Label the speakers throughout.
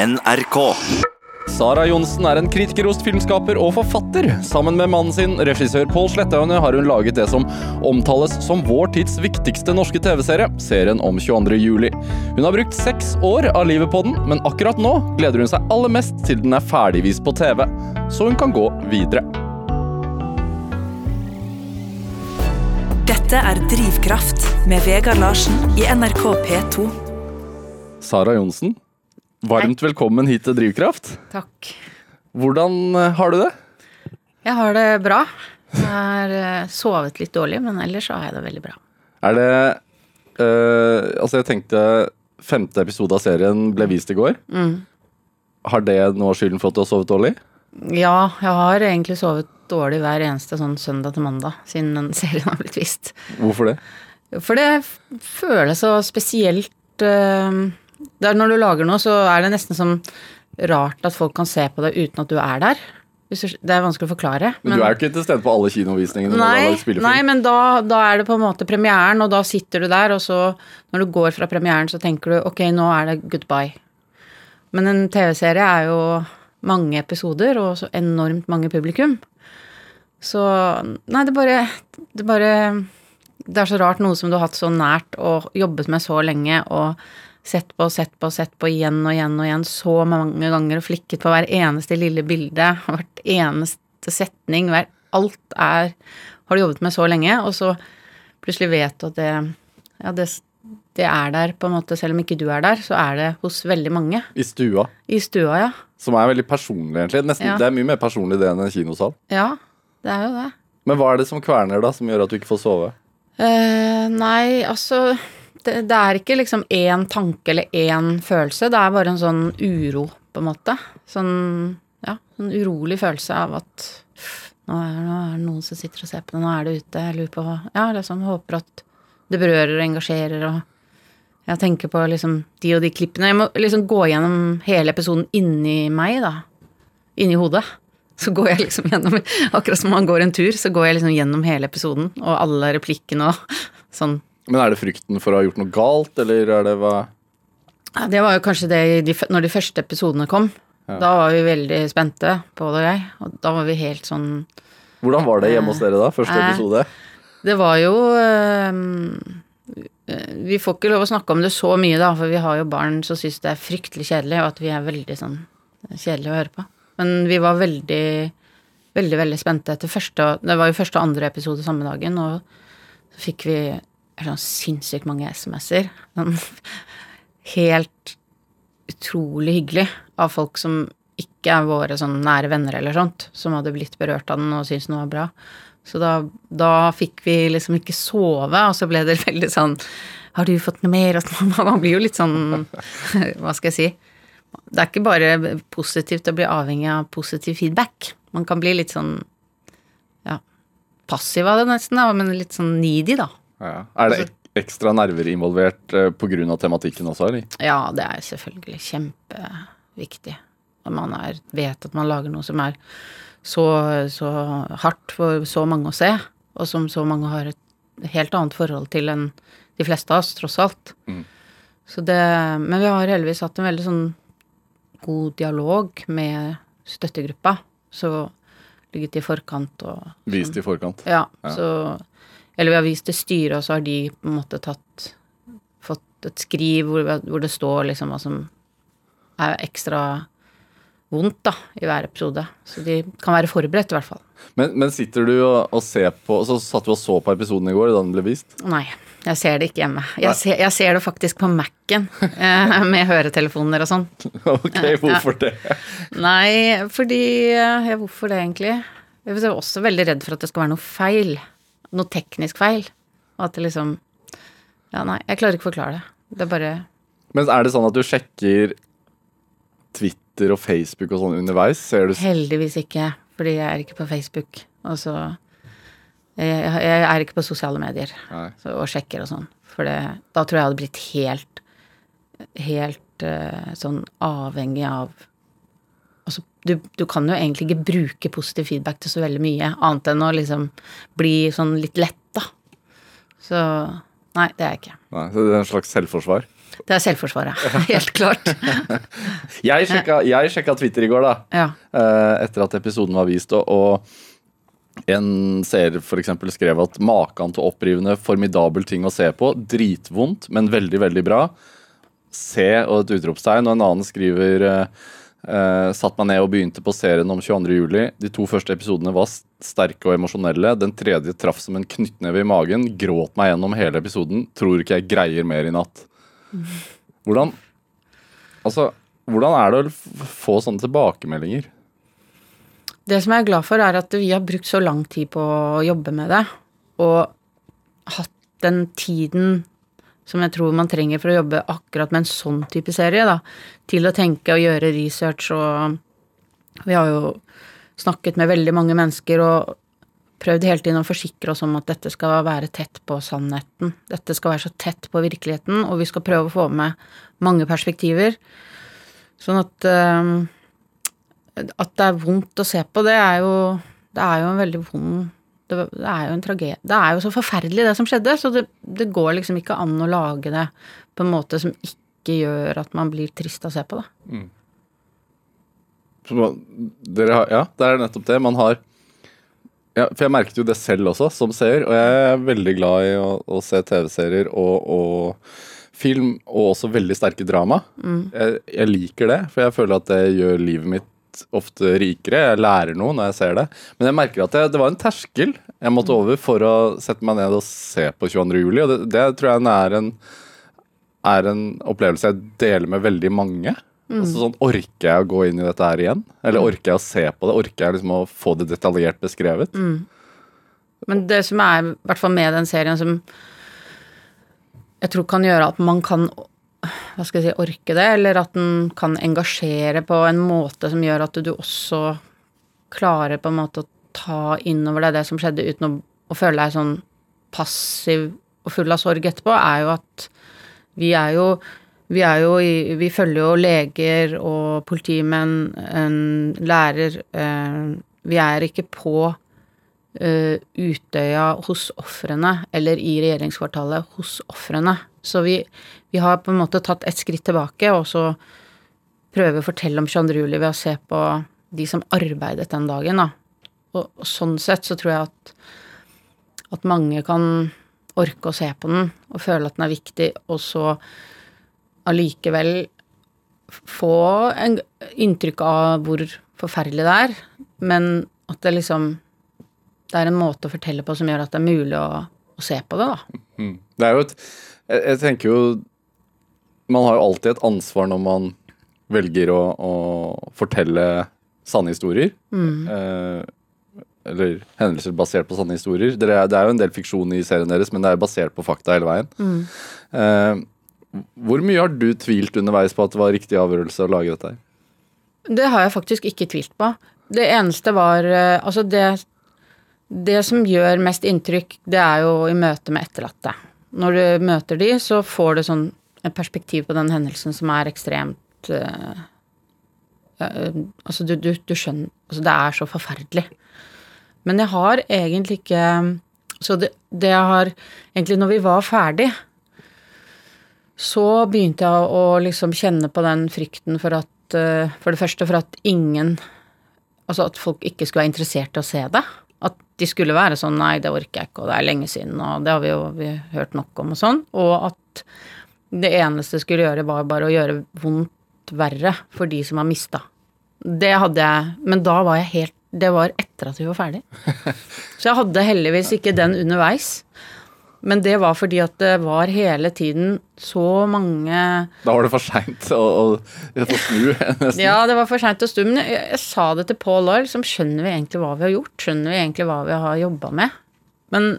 Speaker 1: NRK.
Speaker 2: Sara Johnsen er en kritikerrost filmskaper og forfatter. Sammen med mannen sin, regissør Pål Slettaune, har hun laget det som omtales som vår tids viktigste norske TV-serie, serien om 22. juli. Hun har brukt seks år av livet på den, men akkurat nå gleder hun seg aller mest til den er ferdigvist på TV, så hun kan gå videre.
Speaker 3: Dette er Drivkraft med Vegard Larsen i NRK P2.
Speaker 2: Sara Johnsen, varmt velkommen hit til Drivkraft.
Speaker 4: Takk.
Speaker 2: Hvordan eh, har du det?
Speaker 4: Jeg har det bra. Jeg har eh, sovet litt dårlig, men ellers har jeg det veldig bra.
Speaker 2: Er det øh, Altså, jeg tenkte femte episode av serien ble vist i går. Har det noe av skylden for at du har sovet dårlig?
Speaker 4: Ja, jeg har egentlig sovet dårlig hver eneste sånn søndag til mandag siden den serien har blitt vist.
Speaker 2: Hvorfor det?
Speaker 4: For det føles så spesielt eh, der Når du lager noe, så er det nesten sånn rart at folk kan se på deg uten at du er der. Det er vanskelig å forklare.
Speaker 2: Men, du er jo ikke til stede på alle kinovisningene?
Speaker 4: Nei, nei, men da, da er det på en måte premieren, og da sitter du der, og så når du går fra premieren, så tenker du ok, nå er det goodbye. Men en TV-serie er jo mange episoder og så enormt mange publikum. Så Nei, det bare Det bare Det er så rart noe som du har hatt så nært og jobbet med så lenge og sett på og sett på og sett på igjen og igjen og igjen så mange ganger og flikket på hver eneste lille bilde, hvert eneste setning, hver Alt er Har du jobbet med så lenge, og så plutselig vet du at det Ja, det, det er der, på en måte, selv om ikke du er der, så er det hos veldig mange.
Speaker 2: I stua.
Speaker 4: I stua, ja.
Speaker 2: Som er veldig personlig, egentlig. Nesten,
Speaker 4: Ja.
Speaker 2: Det er mye mer personlig det enn en kinosal.
Speaker 4: Ja, det er jo det.
Speaker 2: Men hva er det som kverner, da, som gjør at du ikke får sove?
Speaker 4: Uh, nei, altså det, det er ikke liksom én tanke eller én følelse. Det er bare en sånn uro, på en måte. Sånn, ja, en urolig følelse av at nå er, nå er det noen som sitter og ser på det, nå er det ute, jeg lurer på hva Ja, liksom håper at det berører og engasjerer og Jeg tenker på liksom de og de klippene. Jeg må liksom gå gjennom hele episoden inni meg, da. Inni hodet. Så går jeg liksom gjennom Akkurat som man går en tur, så går jeg liksom gjennom hele episoden og alle replikkene og sånn.
Speaker 2: Men er det frykten for å ha gjort noe galt, eller er det hva
Speaker 4: Ja, det var jo kanskje det de, når de første episodene kom. Da var vi veldig spente, Pål og jeg. Og da var vi helt sånn
Speaker 2: Hvordan var det hjemme hos dere, da? Første
Speaker 4: Eh.
Speaker 2: episode?
Speaker 4: Det var jo eh, Vi får ikke lov å snakke om det så mye, da, for vi har jo barn som syns det er fryktelig kjedelig, og at vi er veldig sånn kjedelige å høre på. Men vi var veldig, veldig, veldig spente etter første Det var jo første og andre episode samme dagen, og så fikk vi sånn sinnssykt mange SMS-er. Sånn helt utrolig hyggelig av folk som ikke er våre sånn nære venner eller sånt, som hadde blitt berørt av den og syntes den var bra. Så da, da fikk vi liksom ikke sove, og så ble det veldig sånn Har du fått noe mer? Man, man blir jo litt sånn Hva skal jeg si? Det er ikke bare positivt å bli avhengig av positiv feedback. Man kan bli litt sånn ja, passiv av det nesten, men litt sånn needy, da.
Speaker 2: Ja. Er det ekstra nerver involvert pga. på grunn av tematikken også, eller?
Speaker 4: Ja, det er selvfølgelig kjempeviktig. Når man er, vet at man lager noe som er så, så hardt for så mange å se, og som så mange har et helt annet forhold til enn de fleste av oss, tross alt. Så det, men vi har heldigvis hatt en veldig sånn god dialog med støttegruppa. Så ligget i forkant og
Speaker 2: Vist i forkant.
Speaker 4: ja, så Eller vi har vist til styret, og så har de på en måte tatt Fått et skriv hvor, hvor det står liksom hva som er ekstra vondt, da, i hver episode. Så de kan være forberedt, i hvert fall.
Speaker 2: Men, men sitter du og, og ser på Så satt du og så på episoden i går da den ble vist?
Speaker 4: Nei, jeg ser det ikke hjemme. Jeg ser, jeg ser det faktisk på Mac-en, eh, med høretelefoner og sånn.
Speaker 2: ok, hvorfor det?
Speaker 4: Nei, fordi ja, Hvorfor det, egentlig? Jeg er også veldig redd for at det skal være noe feil. Noe teknisk feil. Og at det liksom Ja, nei, jeg klarer ikke å forklare det. Det er bare
Speaker 2: Men er det sånn at du sjekker Twitter og Facebook og sånn underveis? Ser du
Speaker 4: Heldigvis ikke, fordi jeg er ikke på Facebook. Og så Jeg, jeg er ikke på sosiale medier så, og sjekker og sånn. For det, da tror jeg jeg hadde blitt helt Helt eh, sånn avhengig av Altså, du, du kan jo egentlig ikke bruke positiv feedback til så veldig mye, annet enn å liksom bli sånn litt letta. Så nei, det er jeg ikke.
Speaker 2: Nei, så det er en slags selvforsvar?
Speaker 4: Det er selvforsvaret. Helt klart.
Speaker 2: Jeg sjekka, jeg sjekka Twitter i går, da.
Speaker 4: Ja.
Speaker 2: eh, Etter at episoden var vist. Og, en seer f.eks. skrev at maken til opprivende, formidabel ting å se på. Dritvondt, men veldig, veldig bra. Se og et utropstegn. Og en annen skriver eh, Satt meg ned og begynte på serien om 22. juli. De to første episodene var sterke og emosjonelle. Den tredje traff som en knyttneve i magen. Gråt meg gjennom hele episoden. Tror ikke jeg greier mer i natt. Hvordan Altså, hvordan er det å få sånne tilbakemeldinger?
Speaker 4: Det som jeg er glad for, er at vi har brukt så lang tid på å jobbe med det, og hatt den tiden som jeg tror man trenger for å jobbe akkurat med en sånn type serie, da, til å tenke og gjøre research og Vi har jo snakket med veldig mange mennesker og prøvd hele tiden å forsikre oss om at dette skal være tett på sannheten. Dette skal være så tett på virkeligheten, og vi skal prøve å få med mange perspektiver. Sånn at eh, at det er vondt å se på, det er jo Det er jo en veldig vond Det, er jo en tragedie Det er jo så forferdelig, det som skjedde, så det, det går liksom ikke an å lage det på en måte som ikke gjør at man blir trist av å se på det.
Speaker 2: Så man- Dere har, ja, det er nettopp det. Man har ja, For jeg merket jo det selv også, som seer. Og jeg er veldig glad i å, å se TV-serier og, og film, og også veldig sterke drama. Jeg, jeg liker det, for jeg føler at det gjør livet mitt ofte rikere. Jeg lærer noe når jeg ser det. Men jeg merker at det, det var en terskel jeg måtte over for å sette meg ned og se på 22. juli, og det, det tror jeg er en, er en opplevelse jeg deler med veldig mange. Altså sånn, Orker jeg å gå inn i dette her igjen? Eller orker jeg å se på det? Orker jeg liksom å få det detaljert beskrevet?
Speaker 4: Men det som er, i hvert fall med den serien, som jeg tror kan gjøre at man kan hva skal jeg si, orke det, eller at den kan engasjere på en måte som gjør at du også klarer på en måte å ta innover deg det som skjedde, uten å, å føle deg sånn passiv og full av sorg etterpå, er jo at vi er jo vi, er jo i, vi følger jo leger og politimenn, en lærer eh, Vi er ikke på eh, Utøya hos ofrene, eller i regjeringskvartalet hos ofrene. Så vi, vi har på en måte tatt et skritt tilbake, og så prøver å fortelle om 22. juli ved å se på de som arbeidet den dagen, da. Og, og sånn sett så tror jeg at, at mange kan orke å se på den og føle at den er viktig, og så allikevel få en inntrykk av hvor forferdelig det er, men at det liksom Det er en måte å fortelle på som gjør at det er mulig å, å se på det, da.
Speaker 2: Mm. Det er jo et jeg, jeg tenker jo Man har jo alltid et ansvar når man velger å, å fortelle sanne historier. Eh, eller hendelser basert på sanne historier. Det er- det er jo en del fiksjon i serien deres, men det er basert på fakta hele veien. Eh, hvor mye har du tvilt underveis på at det var riktig avgjørelse å lage dette her?
Speaker 4: Det har jeg faktisk ikke tvilt på. Det eneste var eh, Altså, det Det som gjør mest inntrykk, det er jo i møte med etterlatte. Når du møter de, så får du sånn et perspektiv på den hendelsen som er ekstremt uh, uh, Altså, du, du, du skjønner Altså, det er så forferdelig. Men jeg har egentlig ikke Så det, det jeg har Egentlig, når vi var ferdig, så begynte jeg å liksom kjenne på den frykten for at uh, For det første for at ingen Altså at folk ikke skulle være interessert i å se det. De skulle være sånn nei, det orker jeg ikke, og det er lenge siden, og det har vi jo vi har hørt nok om og sånn. Og at det eneste jeg skulle gjøre, var bare å gjøre vondt verre for de som har mista. Det hadde jeg Men da var jeg helt Det var etter at vi var ferdig. Så jeg hadde heldigvis ikke den underveis. Men det var fordi at det var hele tiden så mange
Speaker 2: Da var det for seint å, å, å snu, nesten.
Speaker 4: Ja, det var for seint å snu. men jeg, jeg sa det til Paul Lahl, som skjønner vi egentlig hva vi har gjort? Skjønner vi egentlig hva vi har jobba med? Men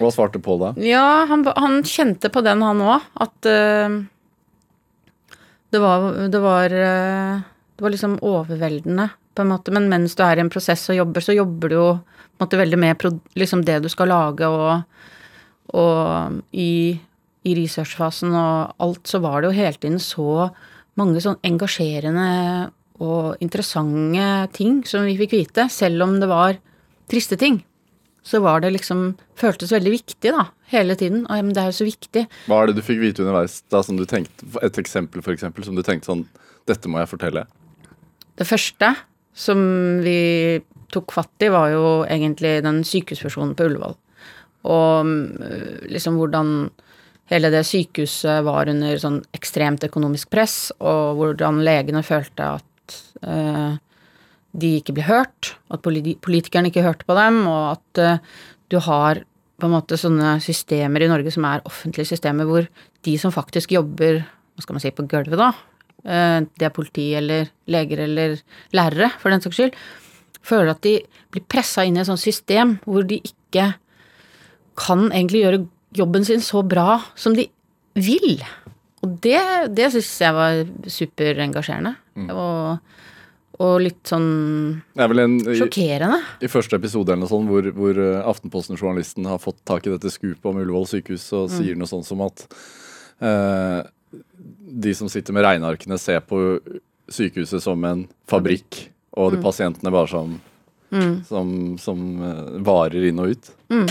Speaker 2: Hva svarte Paul da?
Speaker 4: ja, han, han kjente på den, han òg, at uh, det var Det var uh, Det var liksom overveldende, på en måte. Men mens du er i en prosess og jobber, så jobber du jo på en måte veldig med liksom det du skal lage, og, og i, i researchfasen og alt, så var det jo hele tiden så mange sånn engasjerende og interessante ting som vi fikk vite, selv om det var triste ting. så var det liksom Føltes veldig viktig, da. Hele tiden. Og ja, men det er jo så viktig.
Speaker 2: Hva er det du fikk vite underveis? da som du tenkte, Et eksempel, for eksempel, som du tenkte sånn Dette må jeg fortelle.
Speaker 4: Det første som vi tok fatt i, var jo egentlig den sykehusfusjonen på Ullevål. Og øh, liksom hvordan hele det sykehuset var under sånn ekstremt økonomisk press, og hvordan legene følte at øh, de ikke ble hørt, at politikerne ikke hørte på dem, og at øh, du har på en måte sånne systemer i Norge som er offentlige systemer, hvor de som faktisk jobber hva skal man si, på gulvet, da, det er politi eller leger eller lærere, for den saks skyld, føler at de blir pressa inn i et sånt system hvor de ikke kan egentlig gjøre jobben sin så bra som de vil. Og det, det syns jeg var superengasjerende. Mm. Og, og, litt sånn en, sjokkerende.
Speaker 2: I, I første episode eller noe sånt, hvor, hvor eh, Aftenposten-journalisten har fått tak i dette skupet om Ullevål sykehus og mm. sier noe sånt som at eh, de som sitter med regnearkene, ser på sykehuset som en fabrikk, og de mm. pasientene bare som, mm. som, som uh, varer inn og ut. Mm.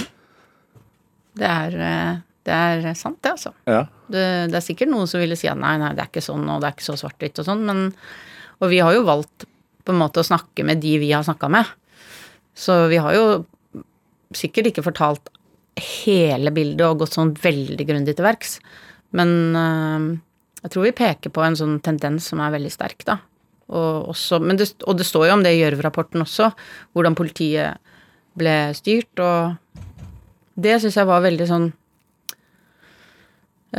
Speaker 4: Det er, eh, det er sant, det, altså.
Speaker 2: Ja.
Speaker 4: Det, det, er sikkert noen som ville si at nei, nei, det er ikke sånn, og det er ikke så svart-hvitt og sånn, men Og vi har jo valgt på en måte å snakke med de vi har snakka med. Så vi har jo sikkert ikke fortalt hele bildet og gått sånn veldig grundig til verks. Men øh, jeg tror vi peker på en sånn tendens som er veldig sterk, da. Og, også, det, og det står jo om det i Gjørv-rapporten også, hvordan politiet ble styrt, og det syns jeg var veldig sånn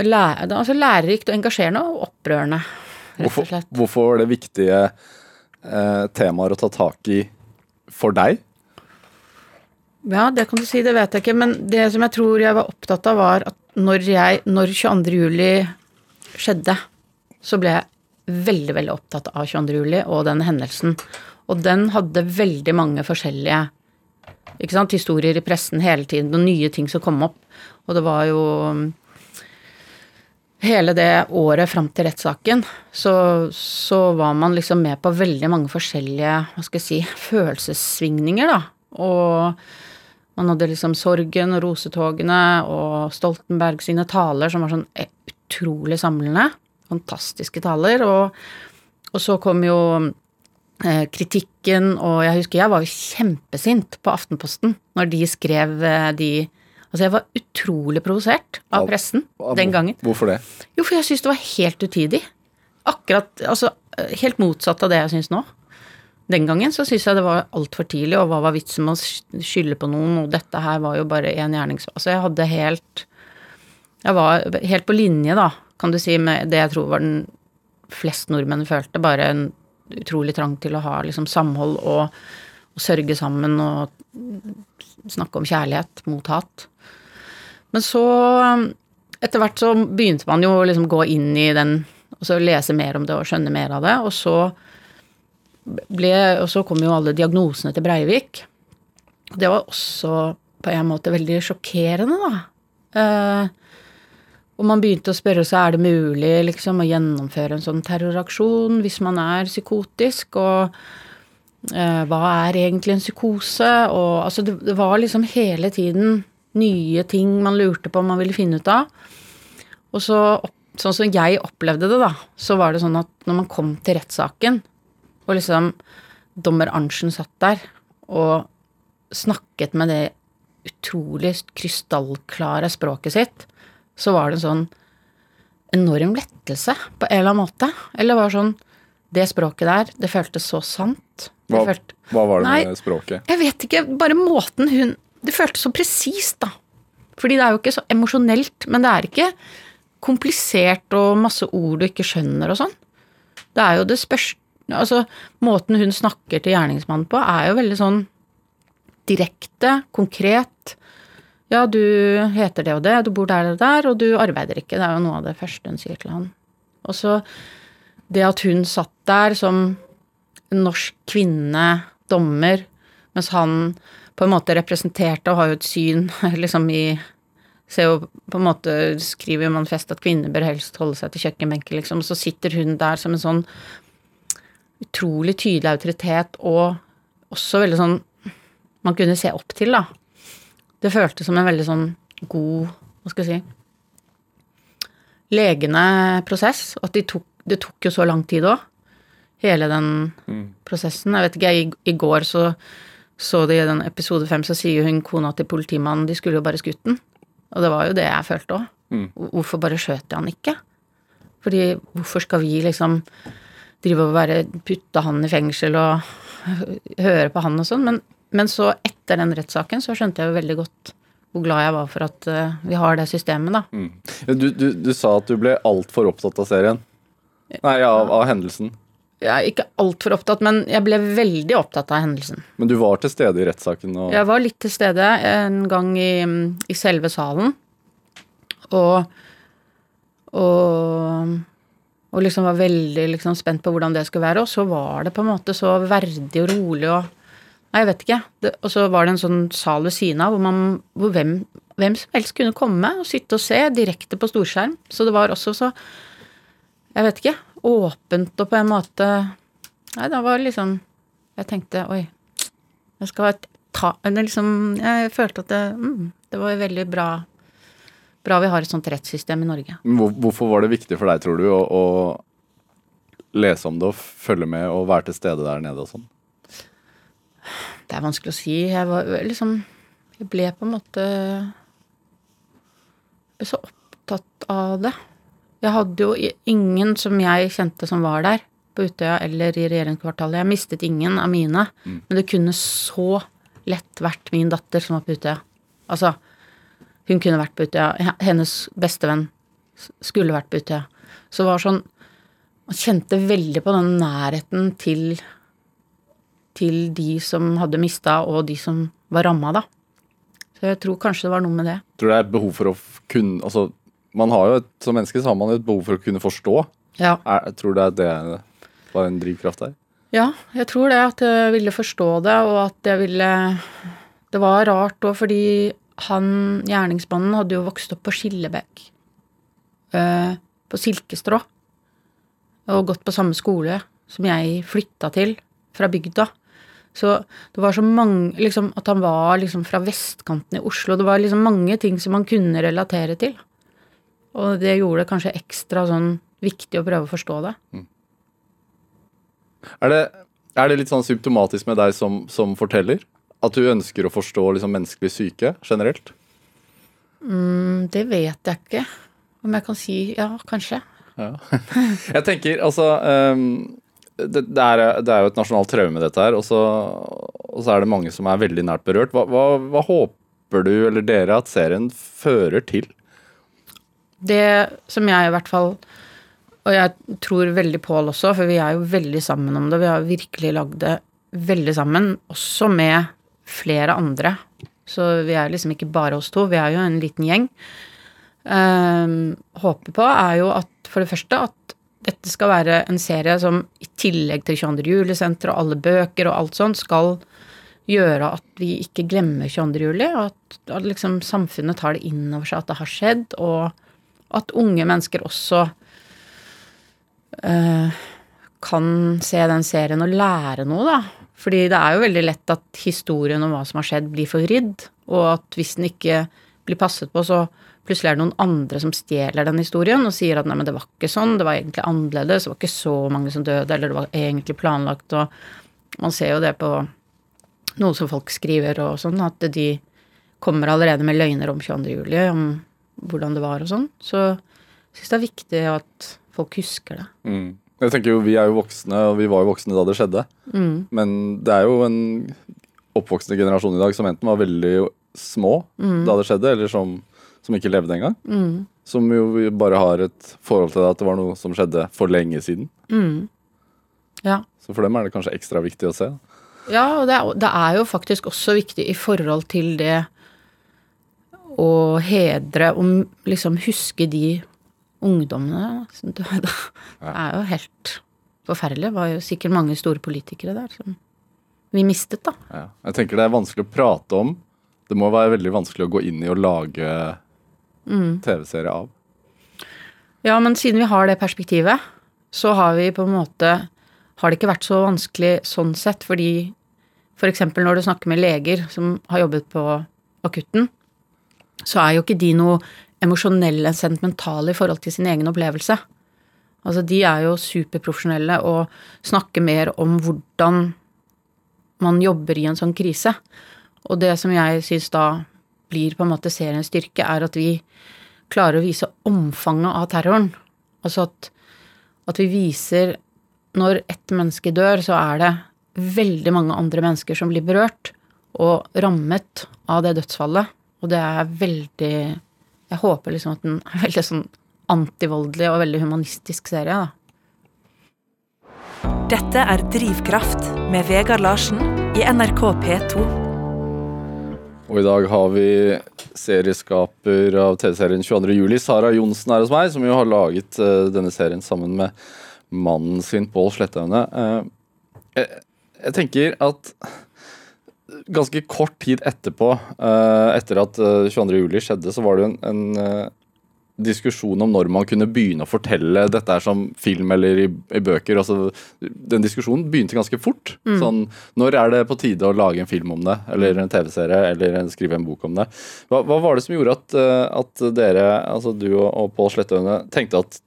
Speaker 4: lære, altså lærerikt og engasjerende og opprørende,
Speaker 2: rett og slett. Hvorfor, hvorfor var det viktige eh, temaer å ta tak i for deg?
Speaker 4: Ja, det kan du si, det vet jeg ikke. Men det som jeg tror jeg var opptatt av, var at når, jeg, når 22. juli skjedde, så ble jeg veldig, veldig opptatt av 22. juli og den hendelsen. Og den hadde veldig mange forskjellige ikke sant, historier i pressen hele tiden, og nye ting som kom opp. Og det var jo um, Hele det året fram til rettssaken så, så, var man liksom med på veldig mange forskjellige, hva skal jeg si, følelsessvingninger, da. Og man hadde liksom sorgen og rosetogene og Stoltenberg sine taler som var sånn utrolig samlende. Fantastiske taler. Og, og så kom jo Eh, kritikken, og jeg husker jeg var jo kjempesint på Aftenposten når de skrev eh, de Altså, jeg var utrolig provosert av pressen den gangen.
Speaker 2: Hvorfor det?
Speaker 4: Jo, for jeg syns det var helt utidig. Akkurat Altså, helt motsatt av det jeg syns nå. Den gangen så syns jeg det var altfor tidlig, og hva var vitsen med å skylde på noen, og dette her var jo bare én gjernings... Altså, jeg hadde helt Jeg var helt på linje, da, kan du si, med det jeg tror var den flest nordmenn følte. Bare en utrolig trang til å ha liksom samhold og, og sørge sammen og snakke om kjærlighet mot hat. Men så, etter hvert så begynte man jo å liksom gå inn i den og så lese mer om det og skjønne mer av det. Og så, ble, og så kom jo alle diagnosene til Breivik. Det var også på en måte veldig sjokkerende, da. Og man begynte å spørre seg er det mulig liksom, å gjennomføre en sånn terroraksjon hvis man er psykotisk, og eh, hva er egentlig en psykose? Og altså, det, det, var liksom hele tiden nye ting man lurte på om man ville finne ut av. Og så, sånn som jeg opplevde det, da, så var det sånn at når man kom til rettssaken, og liksom dommer Arntzen satt der og snakket med det utrolig krystallklare språket sitt, så var det en sånn enorm lettelse på en eller annen måte. Eller var sånn Det språket der, det føltes så sant.
Speaker 2: Hva,
Speaker 4: følte,
Speaker 2: hva, var det nei, med språket?
Speaker 4: Jeg vet ikke. Bare måten hun Det føltes så presist, da. Fordi det er jo ikke så emosjonelt, men det er ikke komplisert og masse ord du ikke skjønner og sånn. Det er jo det spørsmålet, Altså, måten hun snakker til gjerningsmannen på, er jo veldig sånn direkte, konkret. Ja, du heter det og det, du bor der og der, og du arbeider ikke. Det er jo noe av det første hun sier til han. Og så det at hun satt der som en norsk kvinne, dommer, mens han på en måte representerte og har jo et syn liksom i Ser jo på en måte Skriver jo manifest at kvinner bør helst holde seg til kjøkkenbenken, liksom. Så sitter hun der som en sånn utrolig tydelig autoritet og også veldig sånn man kunne se opp til, da. Det føltes som en veldig sånn god, hva skal jeg si Legende prosess. At de tok, det tok jo så lang tid òg. Hele den prosessen. Jeg vet ikke, i, i går så så de i den episode fem, så sier hun kona til politimannen de skulle jo bare skutt den. Og det var jo det jeg følte òg. Hvorfor bare skjøt jeg han ikke? Fordi hvorfor skal vi liksom drive og være putte han i fengsel og høre på han og sånn? Men, men så etter den rettssaken så skjønte jeg jo veldig godt hvor glad jeg var for at eh, vi har det systemet, da.
Speaker 2: Mm. Du, du, du sa at du ble altfor opptatt av serien. Nei, av, av hendelsen.
Speaker 4: Jeg er ikke altfor opptatt, men jeg ble veldig opptatt av hendelsen.
Speaker 2: Men du var til stede i rettssaken? Og...
Speaker 4: Jeg var litt til stede en gang i, i selve salen. Og, og og liksom var veldig liksom spent på hvordan det skulle være. Og så var det på en måte så verdig og rolig og Nei, jeg vet ikke. Det, og så var det en sånn sal ved siden av hvor, man, hvor hvem, hvem, som helst kunne komme og sitte og se direkte på storskjerm. Så det var også så Jeg vet ikke. Åpent og på en måte Nei, det var liksom Jeg tenkte oi, jeg skal ta det liksom, Jeg følte at det, mm, det var veldig bra bra vi har et sånt rettssystem i Norge.
Speaker 2: Hvorfor var det viktig for deg, tror du, å, å lese om det og følge med og være til stede der nede og sånn?
Speaker 4: Det er vanskelig å si. Jeg var liksom Jeg ble på en måte så opptatt av det. Jeg hadde jo ingen som jeg kjente som var der på Utøya eller i regjeringskvartalet. Jeg mistet ingen av mine, mm. men det kunne så lett vært min datter som var på Utøya. Altså, hun kunne vært på Utøya. Hennes bestevenn skulle vært på Utøya. Så det var sånn Man kjente veldig på den nærheten til til de som hadde mista, og de som var ramma, da. Så jeg tror kanskje det var noe med det.
Speaker 2: Tror du det er behov for å kunne Altså, man har jo et, som menneske så har man et behov for å kunne forstå.
Speaker 4: Ja.
Speaker 2: Er, tror det er det var en drivkraft der?
Speaker 4: Ja, jeg tror det. At jeg ville forstå det, og at jeg ville Det var rart òg, fordi han gjerningsmannen hadde jo vokst opp på Skillebekk. Uh, på Silkestrå. Og gått på samme skole som jeg flytta til fra bygda. Så det var så mange liksom, At han var liksom fra vestkanten i Oslo. Det var liksom mange ting som han kunne relatere til. Og det gjorde det kanskje ekstra sånn viktig å prøve å forstå det. Mm.
Speaker 2: Er, det er det litt sånn symptomatisk med deg som, som forteller? At du ønsker å forstå liksom, menneskelig syke generelt?
Speaker 4: Mm, det vet jeg ikke. Om jeg kan si ja, kanskje. Ja.
Speaker 2: jeg tenker altså um, det, det, er, det, er, jo et nasjonalt traume, dette her. Og så, og så, er det mange som er veldig nært berørt. Hva, hva, hva, håper du, eller dere, at serien fører til?
Speaker 4: Det som jeg i hvert fall Og jeg tror veldig Pål også, for vi er jo veldig sammen om det. Vi har virkelig lagd det veldig sammen, også med flere andre. Så vi er liksom ikke bare oss to, vi er jo en liten gjeng. Um, håper på er jo at for det første at dette skal være en serie som i tillegg til 22. juli-senteret og alle bøker og alt sånt skal gjøre at vi ikke glemmer 22. juli, og at, at liksom samfunnet tar det inn over seg at det har skjedd, og at unge mennesker også uh, kan se den serien og lære noe, da. Fordi det er jo veldig lett at historien om hva som har skjedd, blir forvridd, og at hvis den ikke blir passet på, så plutselig er det noen andre som stjeler den historien og sier at nei, men det var ikke sånn, det var egentlig annerledes, det var ikke så mange som døde, eller det var egentlig planlagt, og man ser jo det på noe som folk skriver og sånn, at de kommer allerede med løgner om 22. juli, om hvordan det var og sånn. Så jeg syns det er viktig at folk husker det.
Speaker 2: Mm. Jeg tenker jo, Vi er jo voksne, og vi var jo voksne da det skjedde. Mm. Men det er jo en oppvoksende generasjon i dag som enten var veldig små mm. da det skjedde, eller som, som ikke levde engang. Mm. Som jo bare har et forhold til det at det var noe som skjedde for lenge siden.
Speaker 4: Mm. Ja.
Speaker 2: Så for dem er det kanskje ekstra viktig å se.
Speaker 4: Ja, og det er, det er jo faktisk også viktig i forhold til det å hedre og liksom huske de ungdommene som døde. Det er jo helt forferdelig. Det var jo sikkert mange store politikere der som vi mistet, da.
Speaker 2: Ja. Jeg tenker det er vanskelig å prate om. Det må være veldig vanskelig å gå inn i og lage TV-serie av.
Speaker 4: Ja, men siden vi har det perspektivet, så har vi på en måte Har det ikke vært så vanskelig sånn sett, fordi f.eks. For når du snakker med leger som har jobbet på akutten, så er jo ikke de noe emosjonelle, sentimentale i forhold til sin egen opplevelse. Altså, de er jo superprofesjonelle og snakker mer om hvordan man jobber i en sånn krise. Og det som jeg syns da blir på en måte seriens styrke, er at vi klarer å vise omfanget av terroren. Altså at, at vi viser når ett menneske dør, så er det veldig mange andre mennesker som blir berørt og rammet av det dødsfallet. Og det er veldig Jeg håper liksom at den er veldig sånn antivoldelig og veldig humanistisk serie, da.
Speaker 3: Dette er Drivkraft med Vegard Larsen i NRK P2.
Speaker 2: Og i dag har vi serieskaper av TV-serien 22. juli, Sara Johnsen er hos meg, som jo har laget uh, denne serien sammen med mannen sin, Pål Slettaune. Uh, jeg, jeg tenker at ganske kort tid etterpå, uh, etter at eh, 22. juli skjedde, så var det jo en, en eh, diskusjon om når man kunne begynne å fortelle dette er som film eller i, i bøker. Altså, den diskusjonen begynte ganske fort. Sånn, når er det på tide å lage en film om det, eller en TV-serie, eller en- skrive en bok om det? Hva, hva var det som gjorde at, eh, at dere, altså du og, og Pål Slettaune, tenkte at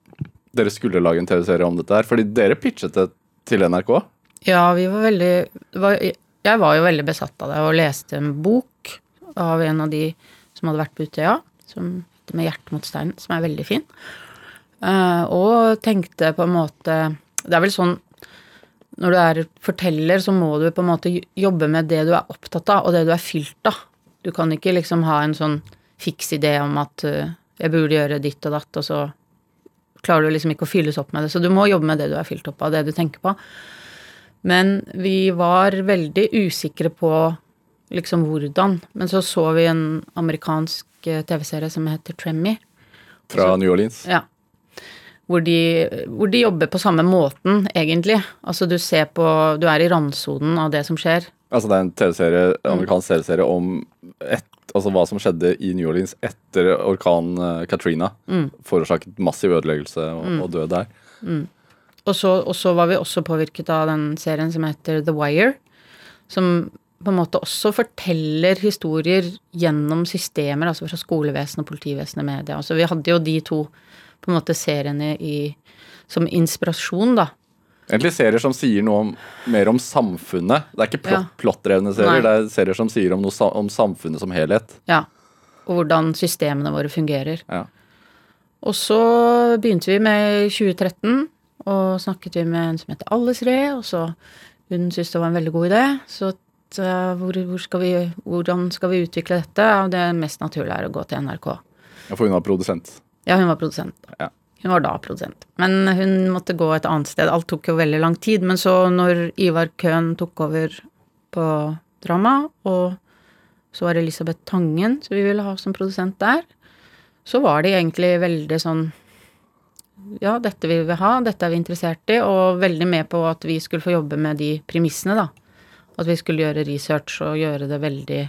Speaker 2: dere skulle lage en TV-serie om dette her? Fordi dere pitchet det til NRK.
Speaker 4: Ja, vi var veldig var, Jeg var jo veldig besatt av det og leste en bok av en av de som hadde vært på Utøya, som heter Med hjertet mot steinen, som er veldig fin. Eh, og tenkte på en måte Det er vel sånn når du er forteller, så må du på en måte jobbe med det du er opptatt av, og det du er fylt av. Du kan ikke liksom ha en sånn fiks idé om at eh, jeg burde gjøre ditt og datt, og så klarer du liksom ikke å fylles opp med det. Så du må jobbe med det du er fylt opp av, det du tenker på. Men vi var veldig usikre på liksom hvordan. Men så så vi en amerikansk eh, TV-serie som heter Tremmy.
Speaker 2: Fra New Orleans.
Speaker 4: Ja. Hvor de, hvor de jobber på samme måten, egentlig. Altså du ser på Du er i randsonen av det som skjer.
Speaker 2: Altså det er en TV-serie, amerikansk TV-serie om et, altså hva som skjedde i New Orleans etter orkanen Katrina. Mm. Forårsaket massiv ødeleggelse og, og død der.
Speaker 4: Og så, og så var vi også påvirket av den serien som heter The Wire. Som på en måte også forteller historier gjennom systemer, altså fra skolevesenet, politivesenet, media. Altså vi hadde jo de to på en måte seriene i, som inspirasjon, da.
Speaker 2: Egentlig serier som sier noe om, mer om samfunnet. Det er ikke plott,
Speaker 4: Ja.
Speaker 2: plottdrevne serier,
Speaker 4: Nei.
Speaker 2: det er serier som sier om, noe, om samfunnet som helhet.
Speaker 4: Ja. Og hvordan systemene våre fungerer.
Speaker 2: Ja.
Speaker 4: Og så begynte vi med 2013, og snakket vi med en som heter Alice Ree, og så hun syntes det var en veldig god idé. Så at, eh, hvor, hvor skal vi, hvordan skal vi utvikle dette? Og det mest naturlige er å gå til NRK.
Speaker 2: Ja, For hun var produsent.
Speaker 4: Ja, hun var produsent.
Speaker 2: Ja.
Speaker 4: Hun var da produsent. Men hun måtte gå et annet sted. Alt tok jo veldig lang tid. Men så når Ivar Køhn tok over på drama, og så var det Elisabeth Tangen som vi ville ha som produsent der, så var de egentlig veldig sånn Ja, dette vil vi ha, dette er vi interessert i, og veldig med på at vi skulle få jobbe med de premissene, da. At vi skulle gjøre research og gjøre det veldig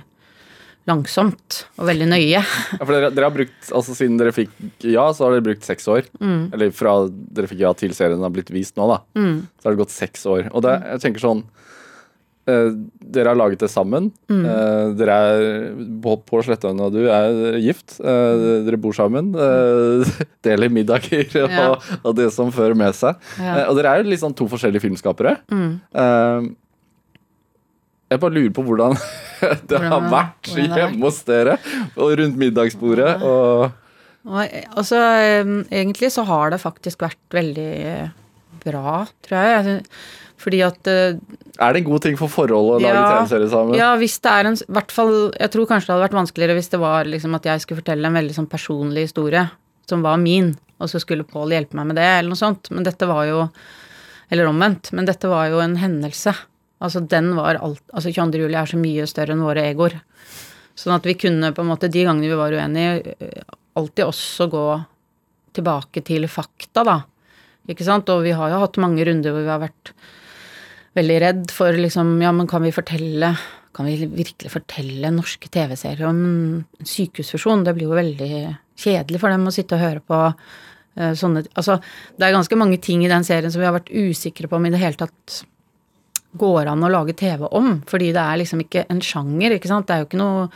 Speaker 4: langsomt og veldig nøye.
Speaker 2: Ja, for dere, dere har brukt, altså Siden dere fikk ja, så har dere brukt seks år. Eller fra dere fikk ja til serien har blitt vist nå, da. Så har det gått seks år. Og det, jeg tenker sånn eh, Dere har laget det sammen. Eh, dere er Pål Pål Slettaune og du er gift. Eh, dere bor sammen. Eh, deler middager og,
Speaker 4: Ja.
Speaker 2: og det som fører med seg.
Speaker 4: Ja.
Speaker 2: Eh, og dere er jo litt sånn to forskjellige filmskapere. Eh, jeg bare lurer på hvordan det har vært hjemme hos dere og rundt middagsbordet. Og
Speaker 4: altså, egentlig så har det faktisk vært veldig eh, bra, tror jeg. Jeg Fordi at eh,
Speaker 2: er det en god ting for forholdet å lage
Speaker 4: Ja,
Speaker 2: TV-serie sammen?
Speaker 4: Ja, hvis det er en hvert fall, Jeg tror kanskje det hadde vært vanskeligere hvis det var liksom at jeg skulle fortelle en veldig sånn personlig historie som var min, og så skulle Pål hjelpe meg med det, eller noe sånt. Men dette var jo Eller omvendt. Men dette var jo en hendelse. Altså den var alt Altså 22. juli er så mye større enn våre egoer. Sånn at vi kunne på en måte, de gangene vi var uenige, eh, alltid også gå tilbake til fakta, da. Ikke sant? Og vi har jo hatt mange runder hvor vi har vært veldig redd for liksom Ja, men kan vi fortelle Kan vi virkelig fortelle norske TV-serier om en sykehusfusjon? Det blir jo veldig kjedelig for dem å sitte og høre på uh, sånne Altså, det er ganske mange ting i den serien som vi har vært usikre på om i det hele tatt går an å lage TV om, fordi det er liksom ikke en sjanger, ikke sant. Det er jo ikke noe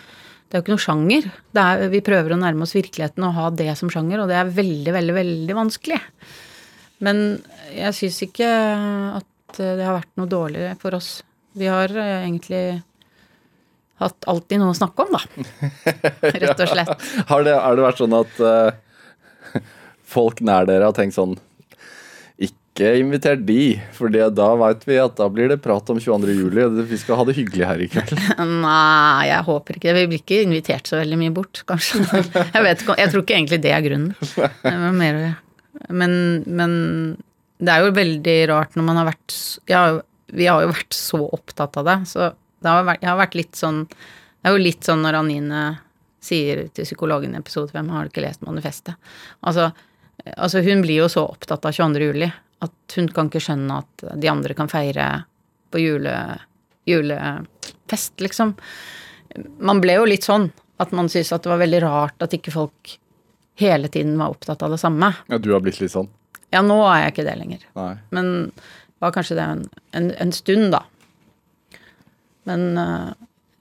Speaker 4: det er jo ikke noe sjanger. Det er, vi prøver å nærme oss virkeligheten og ha det som sjanger, og det er veldig, veldig, veldig vanskelig. Men jeg syns ikke at det har vært noe dårligere for oss. Vi har eh, egentlig hatt alltid noe å snakke om, da. Rett og slett.
Speaker 2: Har det, har det vært sånn at uh, folk nær dere har tenkt sånn Ikke inviter de, for da veit vi at da blir det prat om 22. juli. Vi skal ha det hyggelig her i kveld.
Speaker 4: Nei, jeg håper ikke det. Vi blir ikke invitert så veldig mye bort, kanskje. Jeg, vet jeg tror ikke egentlig det er grunnen. Men, men det er jo veldig rart når man har vært ja, Vi har jo vært så opptatt av det, så det har vært, jeg har vært litt sånn Det er jo litt sånn når Anine sier til psykologen i episode 5 har du ikke lest manifestet. Altså, altså, hun blir jo så opptatt av 22. juli at hun kan ikke skjønne at de andre kan feire på jule, julefest, liksom. Man ble jo litt sånn at man syntes at det var veldig rart at ikke folk hele tiden var opptatt av det samme.
Speaker 2: Ja, Du har blitt litt sånn?
Speaker 4: Ja, nå er jeg ikke det lenger.
Speaker 2: Nei.
Speaker 4: Men var kanskje det en, en, en stund, da. Men uh,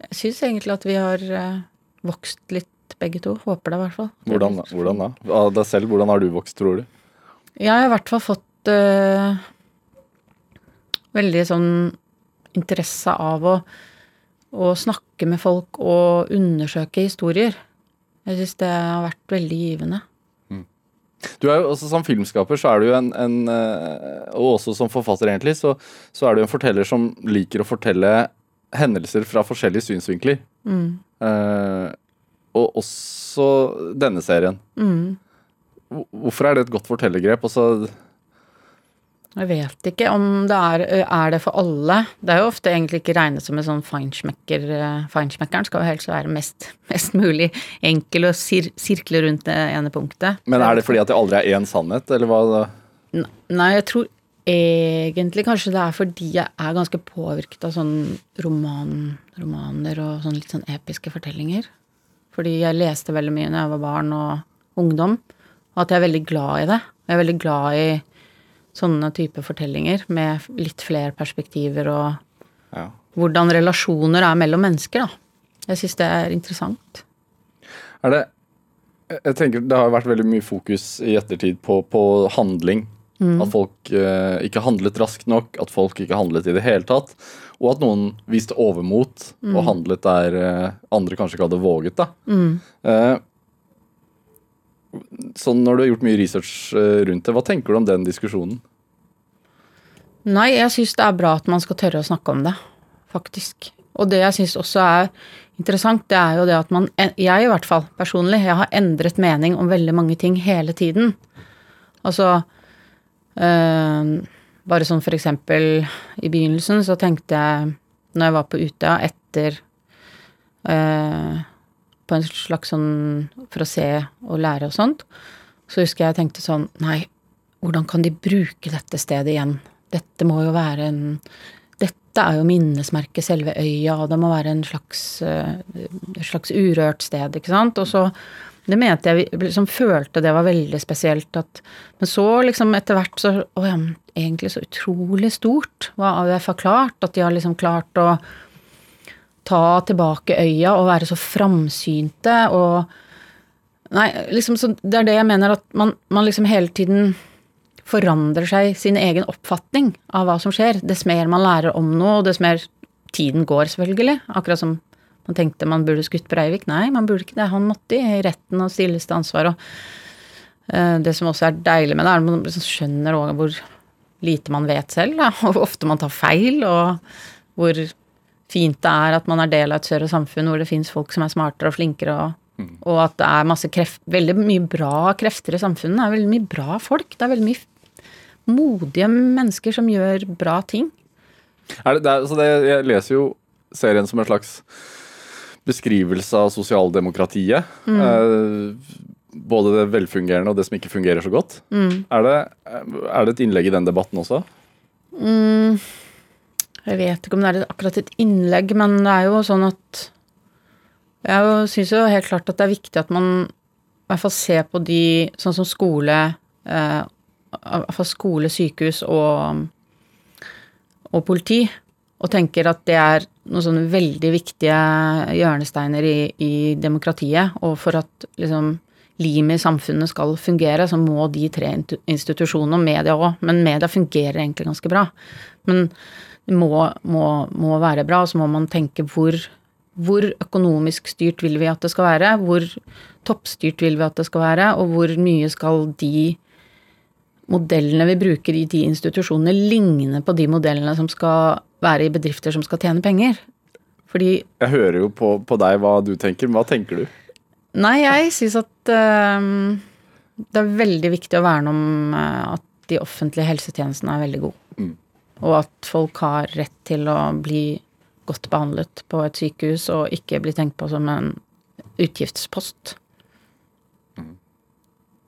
Speaker 4: jeg syns egentlig at vi har uh, vokst litt, begge to. Håper det, i hvert fall.
Speaker 2: Hvordan, hvordan da? Av deg selv, hvordan har du vokst, tror du?
Speaker 4: Jeg har i hvert fall fått uh, veldig sånn interesse av å, å, snakke med folk og undersøke historier. Jeg syns det har vært veldig givende.
Speaker 2: Mm. Du er jo også Som filmskaper så er du jo en, en Og også som forfatter, egentlig, så, så, er du en forteller som liker å fortelle hendelser fra forskjellige synsvinkler.
Speaker 4: Mm.
Speaker 2: Uh, og også denne serien.
Speaker 4: Mm.
Speaker 2: Hvorfor er det et godt fortellergrep? Også
Speaker 4: jeg vet ikke om det er Er det for alle? Det er jo ofte egentlig ikke regnet som en sånn feinschmecker. Feinschmeckeren skal jo helst være mest, mest mulig enkel og sir sirkle rundt det ene punktet.
Speaker 2: Men er det fordi at det aldri er én sannhet, eller hva?
Speaker 4: Nei, jeg tror egentlig kanskje det er fordi jeg er ganske påvirket av sånn roman, romaner og sånn litt sånn episke fortellinger. Fordi jeg leste veldig mye når jeg var barn og ungdom, og at jeg er veldig glad i det. Jeg er veldig glad i sånne type fortellinger med litt flere perspektiver og ja. hvordan relasjoner er mellom mennesker, da. Jeg syns det er interessant.
Speaker 2: Er det Jeg tenker det har vært veldig mye fokus i ettertid på, på handling Mm. At folk eh, ikke handlet raskt nok, at folk ikke handlet i det hele tatt. Og at noen viste overmot mm. og handlet der eh, andre kanskje ikke hadde våget. da. Mm. Uh, sånn Når du har gjort mye research rundt det, hva tenker du om den diskusjonen?
Speaker 4: Nei, jeg syns det er bra at man skal tørre å snakke om det, faktisk. Og det jeg syns også er interessant, det er jo det at man Jeg i hvert fall personlig, jeg har endret mening om veldig mange ting hele tiden. Altså øh, bare sånn for eksempel i begynnelsen så tenkte jeg, når jeg var på Utøya etter uh, På en slags sånn For å se og lære og sånt, så husker jeg tenkte sånn Nei, hvordan kan de bruke dette stedet igjen? Dette må jo være en Dette er jo minnesmerket, selve øya, og det må være en slags, uh, slags urørt sted, ikke sant? Og så det mente jeg liksom følte det var veldig spesielt at Men så liksom etter hvert så Å ja, egentlig så utrolig stort hva AUF har klart. At de har liksom klart å ta tilbake øya og være så framsynte og Nei, liksom så Det er det jeg mener, at man, man liksom hele tiden forandrer seg sin egen oppfatning av hva som skjer. Dess mer man lærer om noe, og dess mer tiden går, selvfølgelig. Akkurat som man tenkte man burde skutt Breivik. Nei, man burde ikke det. Han måtte i retten og stilles til ansvar. Og uh, det som også er deilig med det, er at man liksom skjønner hvor lite man vet selv, da, og hvor ofte man tar feil, og hvor fint det er at man er del av et større samfunn hvor det fins folk som er smartere og flinkere, og, mm. og at det er masse kreft, veldig mye bra krefter i samfunnet. Det er veldig mye bra folk. Det er veldig mye modige mennesker som gjør bra ting.
Speaker 2: Det, det er, så det, jeg leser jo serien som en slags beskrivelse av sosialdemokratiet. Mm. Eh, både det velfungerende og det som ikke fungerer så godt. Mm. Er, det, er, det, et innlegg i den debatten også?
Speaker 4: Mm. Jeg vet ikke om det er akkurat et innlegg, men det er jo sånn at Jeg syns jo helt klart at det er viktig at man i hvert fall ser på de sånn som skole eh, I hvert fall skole, sykehus og, og politi. og tenker at det er noen sånne veldig viktige hjørnesteiner i, i demokratiet, og for at liksom limet i samfunnet skal fungere, så må de tre institusjonene, og media òg, men media fungerer egentlig ganske bra. Men må, må, må være bra, og så må man tenke hvor, hvor økonomisk styrt vil vi at det skal være, hvor toppstyrt vil vi at det skal være, og hvor mye skal de modellene vi bruker i de institusjonene ligne på de modellene som skal være i bedrifter som skal tjene penger. Fordi
Speaker 2: Jeg hører jo på, på deg hva du tenker, men hva tenker du?
Speaker 4: Nei, jeg syns at uh, det er veldig viktig å verne om øh, at de offentlige helsetjenestene er veldig gode.
Speaker 2: Mm.
Speaker 4: Og at folk har rett til å bli godt behandlet på et sykehus, og ikke bli tenkt på som en utgiftspost.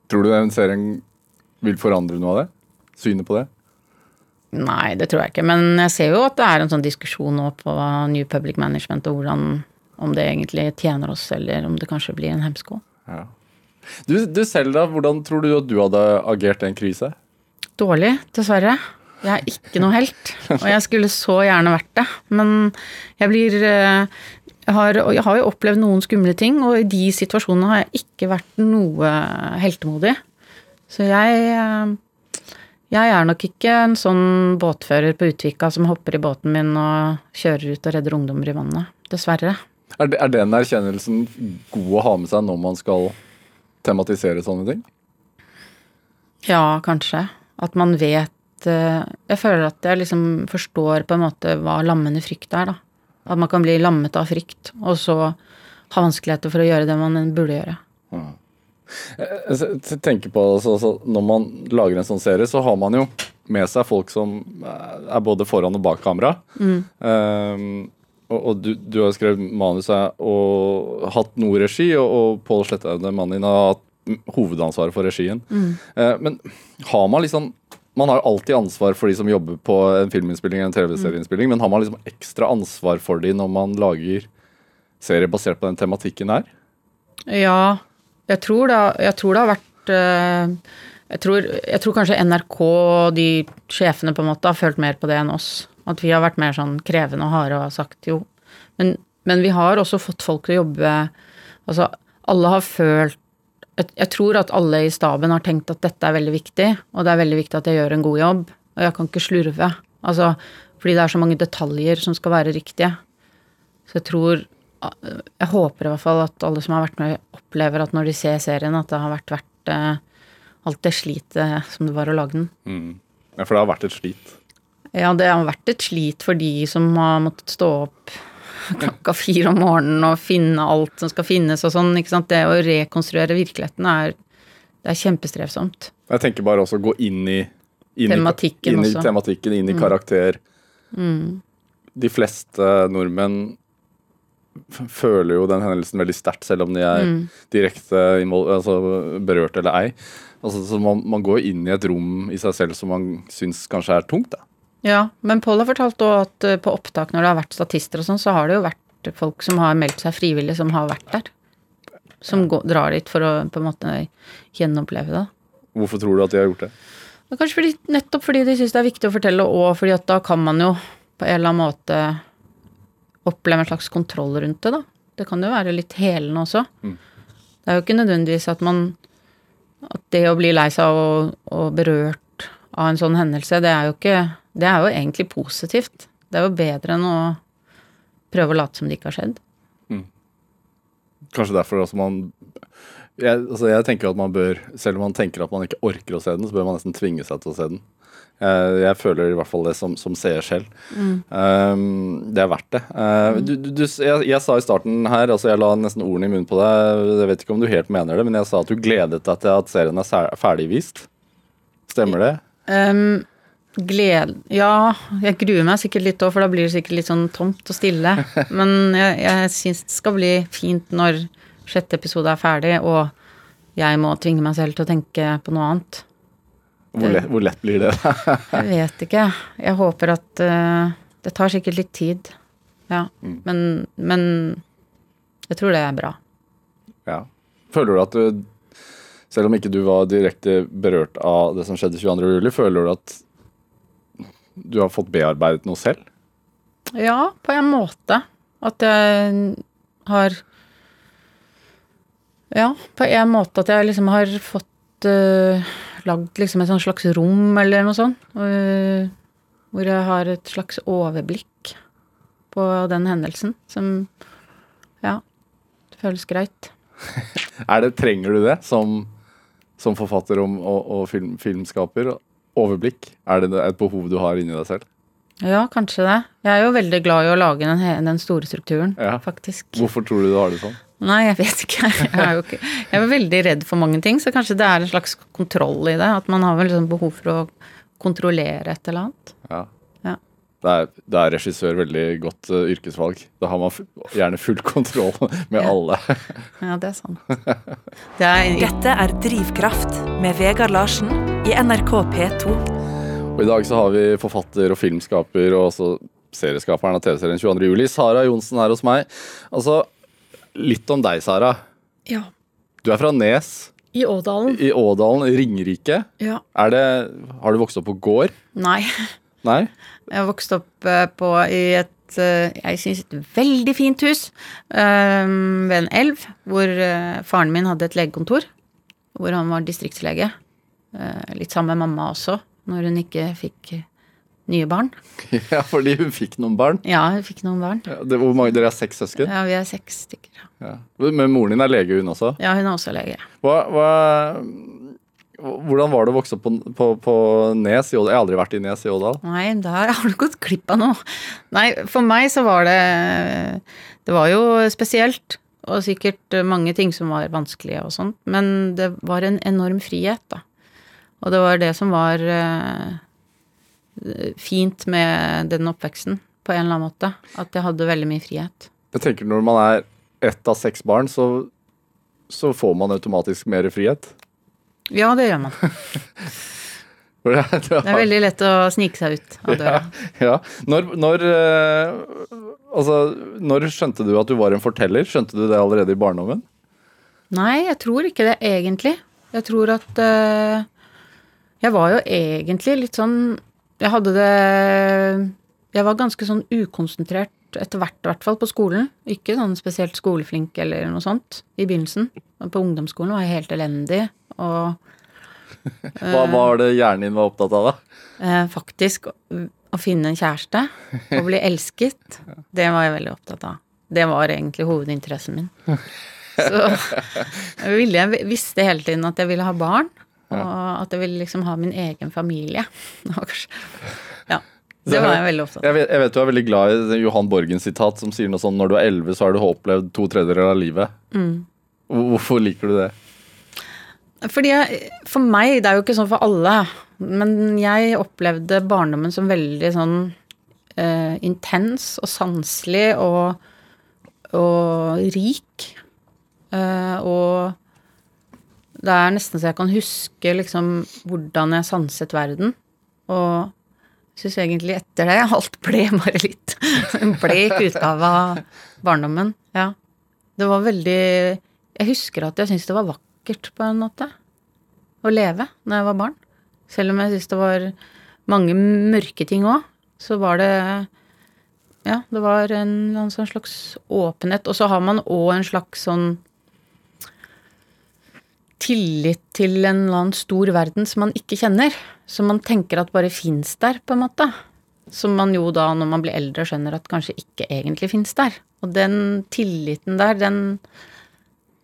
Speaker 2: Tror du den serien vil forandre noe av det? Synet på det?
Speaker 4: Nei, det tror jeg ikke. Men jeg ser jo at det er en sånn diskusjon nå på New Public Management og hvordan om det egentlig tjener oss, eller om det kanskje blir en hemsko.
Speaker 2: Ja. Du, du selv, da? Hvordan tror du at du hadde agert i en krise?
Speaker 4: Dårlig, dessverre. Jeg er ikke noe helt, og jeg skulle så gjerne vært det. Men jeg blir eh, jeg har, jeg har jo opplevd noen skumle ting, og i de situasjonene har jeg ikke vært noe heltemodig. Så jeg eh, Jeg er nok ikke en sånn båtfører på Utvika som hopper i båten min og kjører ut og redder ungdommer i vannet. Dessverre.
Speaker 2: Er, det- er den erkjennelsen god å ha med seg når man skal tematisere sånne ting?
Speaker 4: Ja, kanskje. At man vet eh, Jeg føler at jeg liksom forstår på en måte hva lammende frykt er, da. At man kan bli lammet av frykt, og så ha vanskeligheter for å gjøre det man burde gjøre.
Speaker 2: Jeg tenker på altså, Når man lager en sånn serie, så har man jo med seg folk som eh, er både foran og bak kamera. Um, og og du, du har skrevet manuset og hatt noe regi, og, og Pål Slettaune, mannen din, har hatt hovedansvaret for regien. Eh, men har man liksom Man har alltid ansvar for de som jobber på en filminnspilling eller en TV-serieinnspilling, men har man liksom ekstra ansvar for de når man lager serier basert på den tematikken her?
Speaker 4: Ja, jeg tror, det, jeg tror det har vært eh, jeg tror, jeg tror kanskje NRK og de sjefene på en måte har følt mer på det enn oss. At vi har vært mer sånn krevende og harde og har sagt jo. Men, men vi har også fått folk til å jobbe Altså, alle har følt jeg, tror at alle i staben har tenkt at dette er veldig viktig, og det er veldig viktig at jeg gjør en god jobb, og jeg kan ikke slurve. Altså, fordi det er så mange detaljer som skal være riktige. Så jeg tror Jeg håper i hvert fall at alle som har vært med, opplever at når de ser serien, at det har vært verdt eh, alt det slitet som det var å lage den.
Speaker 2: Ja, For det har vært et slit.
Speaker 4: Ja, det har vært et slit for de som har måttet stå opp klokka fire om morgenen og finne alt som skal finnes og sånn. ikke sant? Det å rekonstruere virkeligheten er, det er kjempestrevsomt.
Speaker 2: Jeg tenker bare også å gå inn i inn
Speaker 4: Tematikken
Speaker 2: i, inn i tematikken, inn i karakter. De fleste nordmenn føler jo den hendelsen veldig sterkt, selv om de er direkte altså, berørt eller ei. Altså, så man, man går inn i et rom i seg selv som man syns kanskje er tungt. Da.
Speaker 4: Ja, men Pål har fortalt også at eh, på opptak når det har vært statister og sånn, så har det jo vært folk som har meldt seg frivillig, som har vært der. Som går, drar dit for å på en måte gjenoppleve det.
Speaker 2: Hvorfor tror du at de har gjort det?
Speaker 4: Men kanskje fordi, nettopp fordi de syns det er viktig å fortelle, og fordi at da kan man jo på en eller annen måte oppleve en slags kontroll rundt det, da. Det kan jo være litt helende også. Det er jo ikke nødvendigvis at man At det å bli lei seg og, og berørt av en sånn hendelse, det er jo ikke Det er jo egentlig positivt. Det er jo bedre enn å prøve å late som det ikke har skjedd.
Speaker 2: Kanskje derfor også man jeg, altså jeg tenker at man bør, selv om man tenker at man ikke orker å se den, så bør man nesten tvinge seg til å se den. Jeg, jeg føler i hvert fall det som, som seer selv. Um, det er verdt det. Uh, du, du, du, jeg, jeg sa i starten her, altså jeg la nesten ordene i munnen på deg, jeg vet ikke om du helt mener det, men jeg sa at du gledet deg til at serien er ferdigvist. Stemmer det?
Speaker 4: Um, gled... Ja, jeg gruer meg sikkert litt òg, for da blir det sikkert litt sånn tomt og stille. Men jeg, jeg syns det skal bli fint når sjette episode er ferdig, og jeg må tvinge meg selv til å tenke på noe annet.
Speaker 2: Hvor lett, hvor lett blir det?
Speaker 4: Jeg vet ikke. Jeg håper at uh, Det tar sikkert litt tid. Ja. Men, men jeg tror det er bra.
Speaker 2: ja. Føler du at du, selv om ikke du var direkte berørt av det som skjedde 22. juli, føler du at du har fått bearbeidet noe selv?
Speaker 4: Ja, på en måte. At jeg har Ja, på en måte at jeg liksom har fått uh, lagd liksom et slags rom eller noe sånt. Uh, hvor jeg har et slags overblikk på den hendelsen som Ja, det føles greit.
Speaker 2: Er det, trenger du det som, som forfatter og, og, og film, filmskaper? Overblikk? Er det et behov du har inni deg selv?
Speaker 4: Ja, kanskje det. Jeg er jo veldig glad i å lage den, den store strukturen,
Speaker 2: Ja.
Speaker 4: faktisk.
Speaker 2: Hvorfor tror du du har det sånn?
Speaker 4: Nei, jeg vet ikke. Jeg er jo ikke Jeg er veldig redd for mange ting, så kanskje det er en slags kontroll i det. At man har vel liksom behov for å kontrollere et eller annet.
Speaker 2: Ja.
Speaker 4: Ja.
Speaker 2: Da er, det er regissør veldig godt uh, yrkesvalg. Da har man gjerne full kontroll med
Speaker 4: Ja.
Speaker 2: alle.
Speaker 4: Ja, det er sant. Det er
Speaker 3: Dette er Drivkraft med Vegard Larsen i NRK P2.
Speaker 2: Og I dag så har vi forfatter og filmskaper og også serieskaperen av TV-serien 22. juli, Sara Johnsen her hos meg. Altså, litt om deg, Sara.
Speaker 1: Ja.
Speaker 2: Du er fra Nes
Speaker 1: I Ådalen.
Speaker 2: i Ådalen, Ringerike.
Speaker 1: Ja.
Speaker 2: Er det, har du vokst opp på gård?
Speaker 4: Nei.
Speaker 2: Nei?
Speaker 4: Jeg har vokst opp eh, på i et eh, jeg synes et veldig fint hus eh, ved en elv, hvor faren min hadde et legekontor. Hvor han var distriktslege. Eh, Litt sammen med mamma også, når hun ikke fikk nye barn.
Speaker 2: Ja, fordi hun fikk noen barn.
Speaker 4: Ja, hun fikk noen barn.
Speaker 2: Ja, det, hvor mange, dere er seks søsken?
Speaker 4: Ja, vi er seks stykker.
Speaker 2: Ja. Men moren din er lege, hun også.
Speaker 4: Ja, hun er også lege.
Speaker 2: Hva, hva, hvordan var det å vokse opp på, på, på Nes i Ådal? Jeg har aldri vært i Nes i Ådal.
Speaker 4: Nei, der har du gått glipp av noe. Nei, for meg så var det Det var jo spesielt, og sikkert mange ting som var vanskelige og sånt, men det var en enorm frihet, da. Og det var det som var eh, fint med den oppveksten, på en eller annen måte. At jeg hadde veldig mye frihet.
Speaker 2: Jeg tenker Når man er ett av seks barn, så, så får man automatisk mer frihet.
Speaker 4: Ja, det gjør man.
Speaker 2: Det,
Speaker 4: er veldig lett å snike seg ut av døra.
Speaker 2: Ja. Når, når, eh, altså, når skjønte du at du var en forteller? Skjønte du det allerede i barndommen?
Speaker 4: Nei, jeg tror ikke det egentlig. Jeg tror at eh, Jeg var jo egentlig litt sånn Jeg hadde det Jeg var ganske sånn ukonsentrert etter hvert, i hvert fall på skolen. Ikke sånn spesielt skoleflink eller noe sånt i begynnelsen. På ungdomsskolen var jeg helt elendig, og
Speaker 2: Hva var det hjernen din var opptatt av, da?
Speaker 4: eh, faktisk å finne en kjæreste og bli elsket, det var jeg veldig opptatt av. Det var egentlig hovedinteressen min. Så jeg, ville, jeg visste hele tiden at jeg ville ha barn, og at jeg ville liksom ha min egen familie. Ja. Det var jeg veldig opptatt av.
Speaker 2: Jeg vet, jeg vet du er veldig glad i Johan Borgen-sitat som sier noe sånn når du er elleve, så har du opplevd to tredjedeler av livet.
Speaker 4: Mm.
Speaker 2: Hvorfor liker du det?
Speaker 4: Fordi jeg, For meg, det er jo ikke sånn for alle, men jeg opplevde barndommen som veldig sånn eh, intens og sanselig og, og rik. Eh, og det er nesten så jeg kan huske liksom hvordan jeg sanset verden. Og syns egentlig etter det alt ble bare litt en blek utgave av barndommen. Ja. Det var veldig Jeg husker at jeg syntes det var vakkert på en måte å leve når jeg var barn. Selv om jeg syntes det var mange mørke ting òg, så var det Ja, det var en en slags åpenhet. Og så har man òg en slags sånn tillit til en eller annen stor verden som man ikke kjenner. Som man tenker at bare fins der, på en måte. Som man jo da, når man blir eldre, skjønner at kanskje ikke egentlig fins der. Og den tilliten der, den,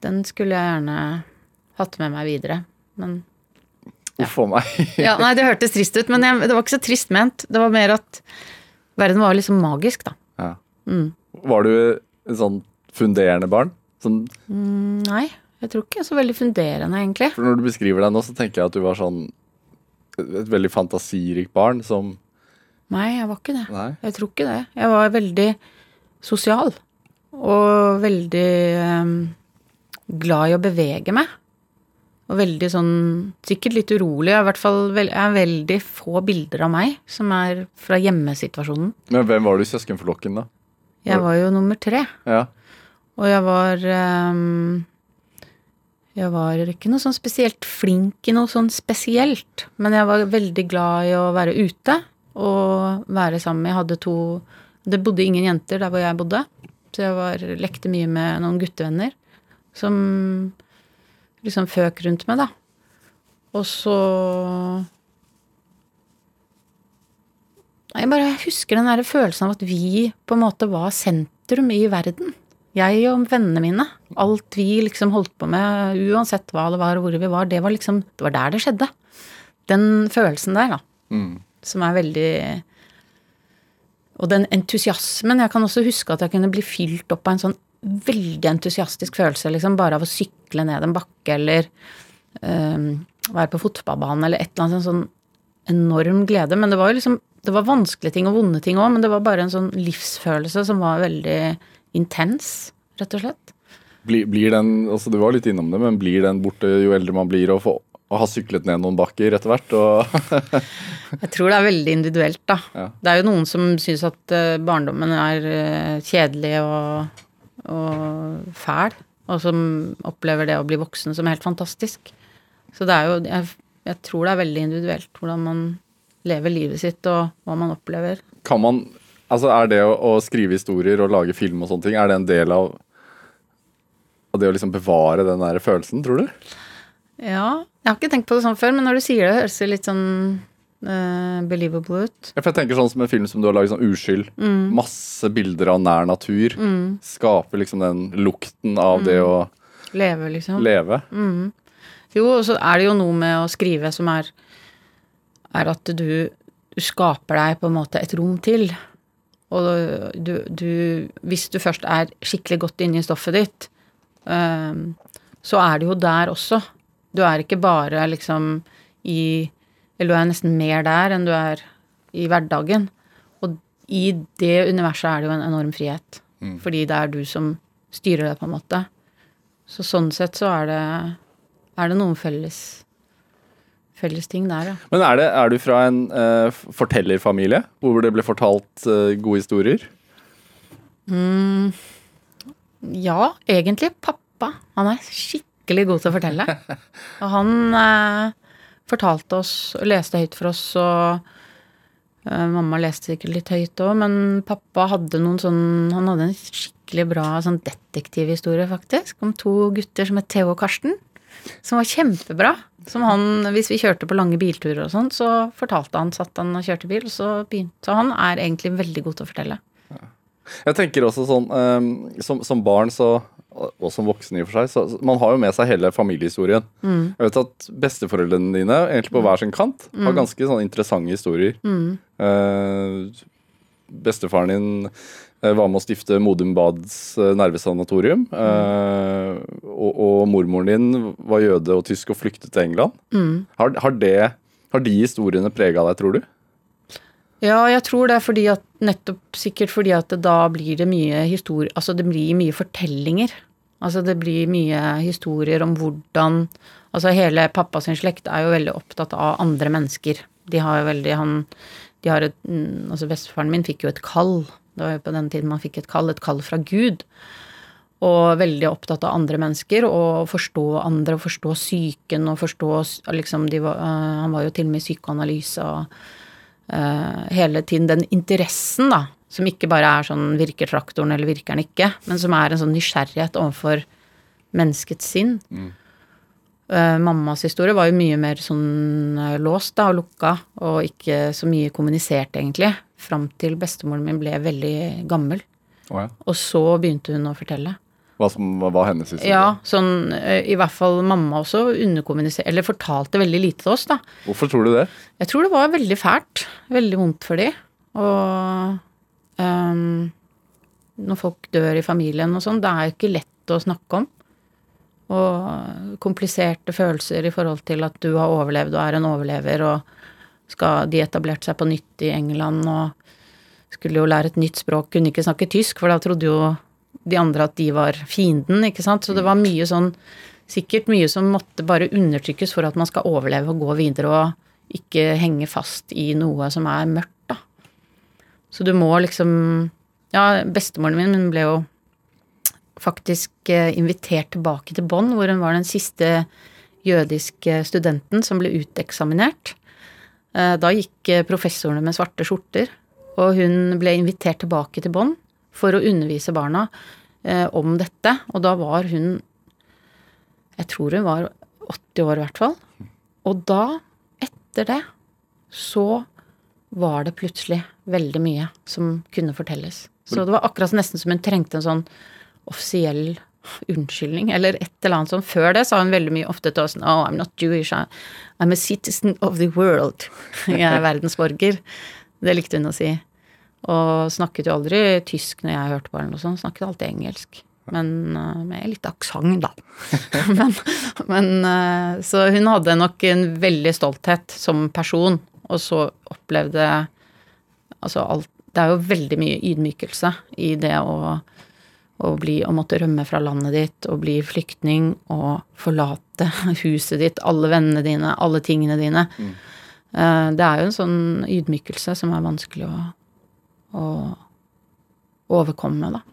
Speaker 4: den skulle jeg gjerne hatt med meg videre. Men
Speaker 2: Uff a meg.
Speaker 4: ja, Nei, det hørtes trist ut, men jeg, det var ikke så trist ment. Det var mer at verden var liksom magisk, da.
Speaker 2: Ja.
Speaker 4: Mm.
Speaker 2: Var du et sånn funderende barn? Sånn,
Speaker 4: Mm, nei, jeg tror ikke jeg er så veldig funderende, egentlig.
Speaker 2: for når du beskriver deg nå, så tenker jeg at du var sånn et veldig fantasirikt barn som
Speaker 4: Nei, jeg var ikke det.
Speaker 2: Nei.
Speaker 4: Jeg tror ikke det. Jeg var veldig sosial. Og veldig um, glad i å bevege meg. Og veldig sånn Sikkert litt urolig. Jeg har i hvert fall veld, har veldig få bilder av meg som er fra hjemmesituasjonen.
Speaker 2: Men hvem var du i søskenflokken, da?
Speaker 4: Jeg var jo nummer tre.
Speaker 2: Ja.
Speaker 4: Og jeg var em, Jeg var ikke noe sånn spesielt flink i noe sånn spesielt. Men jeg var veldig glad i å være ute og være sammen med Jeg hadde to Det bodde ingen jenter der hvor jeg bodde, så jeg var, lekte mye med noen guttevenner som liksom føk rundt meg, da. Og så Jeg bare husker den der følelsen av at vi på en måte var sentrum i verden. Jeg og vennene mine. Alt vi liksom holdt på med, uansett hva det var og hvor vi var, det var liksom Det var der det skjedde. Den følelsen der, da.
Speaker 2: Mm.
Speaker 4: Som er veldig Og den entusiasmen. Jeg kan også huske at jeg kunne bli fylt opp av en sånn veldig entusiastisk følelse, liksom, bare av å sykle ned en bakke eller um, være på fotballbanen eller et eller annet sånn enorm glede. Men det var jo liksom Det var vanskelige ting og vonde ting òg, men det var bare en sånn livsfølelse som var veldig intens, rett og slett.
Speaker 2: Blir, blir den, altså Du var litt innom det, men blir den borte jo eldre man blir og, får, og har syklet ned noen bakker etter hvert? Og
Speaker 4: Jeg tror det er veldig individuelt, da.
Speaker 2: Ja.
Speaker 4: Det er jo noen som syns at eh, barndommen er eh, kjedelig og, og fæl, og som opplever det å bli voksen som helt fantastisk. Så det er jo jeg, jeg tror det er veldig individuelt hvordan man lever livet sitt, og hva man opplever.
Speaker 2: kan man Altså Er det å, å skrive historier og lage film og sånne ting, er det en del av, av det å liksom bevare den der følelsen, tror du?
Speaker 4: Ja, jeg har ikke tenkt på det sånn før, men når du sier det, høres det litt sånn uh, believable ut.
Speaker 2: Ja, for jeg tenker sånn som en film som du har laget, sånn Uskyld. Masse bilder av nær natur. Skaper liksom den lukten av det å
Speaker 4: Leve, liksom.
Speaker 2: leve.
Speaker 4: Jo, og så er det jo noe med å skrive som er er at du, du skaper deg på en måte et rom til. Og du, du Hvis du først er skikkelig godt inne i stoffet ditt, um, så er du jo der også. Du er ikke bare liksom i Eller du er nesten mer der enn du er i hverdagen. Og i det universet er det jo en enorm frihet. Fordi det er du som styrer det, på en måte. Så sånn sett så er det, er det noen felles, felles ting der, ja.
Speaker 2: Men er, det, er du fra en uh, fortellerfamilie hvor det ble fortalt uh, gode historier?
Speaker 4: Ja, egentlig pappa. Han er skikkelig god til å fortelle. Og han uh, fortalte oss, og leste høyt for oss, og mamma leste sikkert litt høyt òg, men pappa hadde noen sånn Han hadde en skikkelig bra sånn detektivhistorie, faktisk, om to gutter som het Theo og Karsten. Som var kjempebra. Som han, hvis vi kjørte på lange bilturer og sånn, så fortalte han, satt han og kjørte bil, og så begynte Så han er egentlig veldig god til å fortelle.
Speaker 2: Jeg tenker også sånn um, som, som barn så og som voksen i og for seg, så man har jo med seg hele familiehistorien. Jeg vet at besteforeldrene dine, egentlig på hver sin kant, har ganske sånn interessante historier. Eh, bestefaren din eh, var med å stifte Modum Bads eh, nervesanatorium. eh, og, og mormoren din var jøde og tysk og flyktet til England. Har, har, det, har de historiene prega deg, tror du?
Speaker 4: Ja, jeg tror det er fordi at nettopp sikkert fordi at da blir det mye historie Altså det blir mye fortellinger. Altså det blir mye historier om hvordan Altså hele pappa sin slekt er jo veldig opptatt av andre mennesker. De har jo veldig han De har et mm, Altså bestefaren min fikk jo et kall. Det var jo på den tiden man fikk et kall, et kall fra Gud. Og veldig opptatt av andre mennesker og forstå andre og forstå psyken og forstå liksom øh, Han var jo til og med i psykoanalyse og uh, hele tiden den interessen, da, som ikke bare er sånn virker traktoren eller virker den ikke, men som er en sånn nysgjerrighet overfor menneskets sinn. Eh, mammas historie var jo mye mer sånn eh, låst da, og lukka, og ikke så mye kommunisert, egentlig, fram til bestemoren min ble veldig gammel. Og så begynte hun å fortelle.
Speaker 2: Hva som var hennes historie?
Speaker 4: Ja, sånn eh, i hvert fall mamma også underkommuniserte, eller fortalte veldig lite til oss, da.
Speaker 2: Hvorfor tror du det?
Speaker 4: Jeg tror det var veldig fælt. Veldig vondt for de. Og um, når folk dør i familien og sånn, det er jo ikke lett å snakke om. Og kompliserte følelser i forhold til at du har overlevd og er en overlever, og skal, de etablerte seg på nytt i England og skulle jo lære et nytt språk, kunne ikke snakke tysk, for da trodde jo de andre at de var fienden, ikke sant. Så det var mye sånn Sikkert mye som måtte bare undertrykkes for at man skal overleve og gå videre og ikke henge fast i noe som er mørkt, da. Så du må liksom Ja, bestemoren min ble jo faktisk eh, invitert tilbake til Bonn, hvor hun var den siste jødiske studenten som ble uteksaminert. Eh, Da gikk eh, professorene med svarte skjorter Og hun ble invitert tilbake til Bonn for å undervise barna om dette. Og da var hun Jeg tror hun var 80 år, i hvert fall. Og da, etter det, så var det plutselig veldig mye som kunne fortelles. Så det var akkurat nesten som hun trengte en sånn offisiell unnskyldning, eller et eller annet sånt. Før det sa hun veldig mye ofte til oss Oh, I'm not Jewish, I'm a citizen of the world. Jeg er verdensborger. Det likte hun å si. Og snakket jo aldri tysk når jeg hørte på eller sånt. Snakket alltid engelsk. Men uh, med litt aksent, da. men, men uh, Så hun hadde nok en veldig stolthet som person, og så opplevde Altså alt Det er jo veldig mye ydmykelse i det å å, bli, å måtte rømme fra landet ditt og bli flyktning og forlate huset ditt, alle vennene dine, alle tingene dine. Mm. Uh, det er jo en sånn ydmykelse som er vanskelig å, å overkomme, da.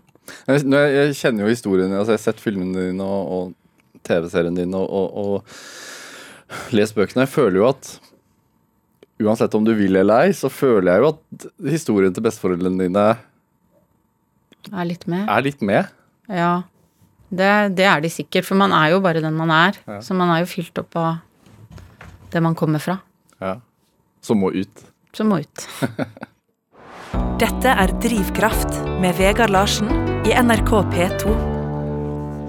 Speaker 2: Jeg, jeg, kjenner jo historien altså jeg har sett filmene dine og, og TV-serien din og, og, og lest bøkene. Jeg føler jo at uansett om du vil eller ei, så føler jeg jo at historien til besteforeldrene dine
Speaker 4: er litt med.
Speaker 2: Er litt med?
Speaker 4: Ja. Det, det, er de sikkert, for man er jo bare den man er. Ja. Så man er jo fylt opp av det man kommer fra.
Speaker 2: Ja. Som må ut.
Speaker 4: Som må ut.
Speaker 3: Dette er Drivkraft med Vegard Larsen i NRK P2.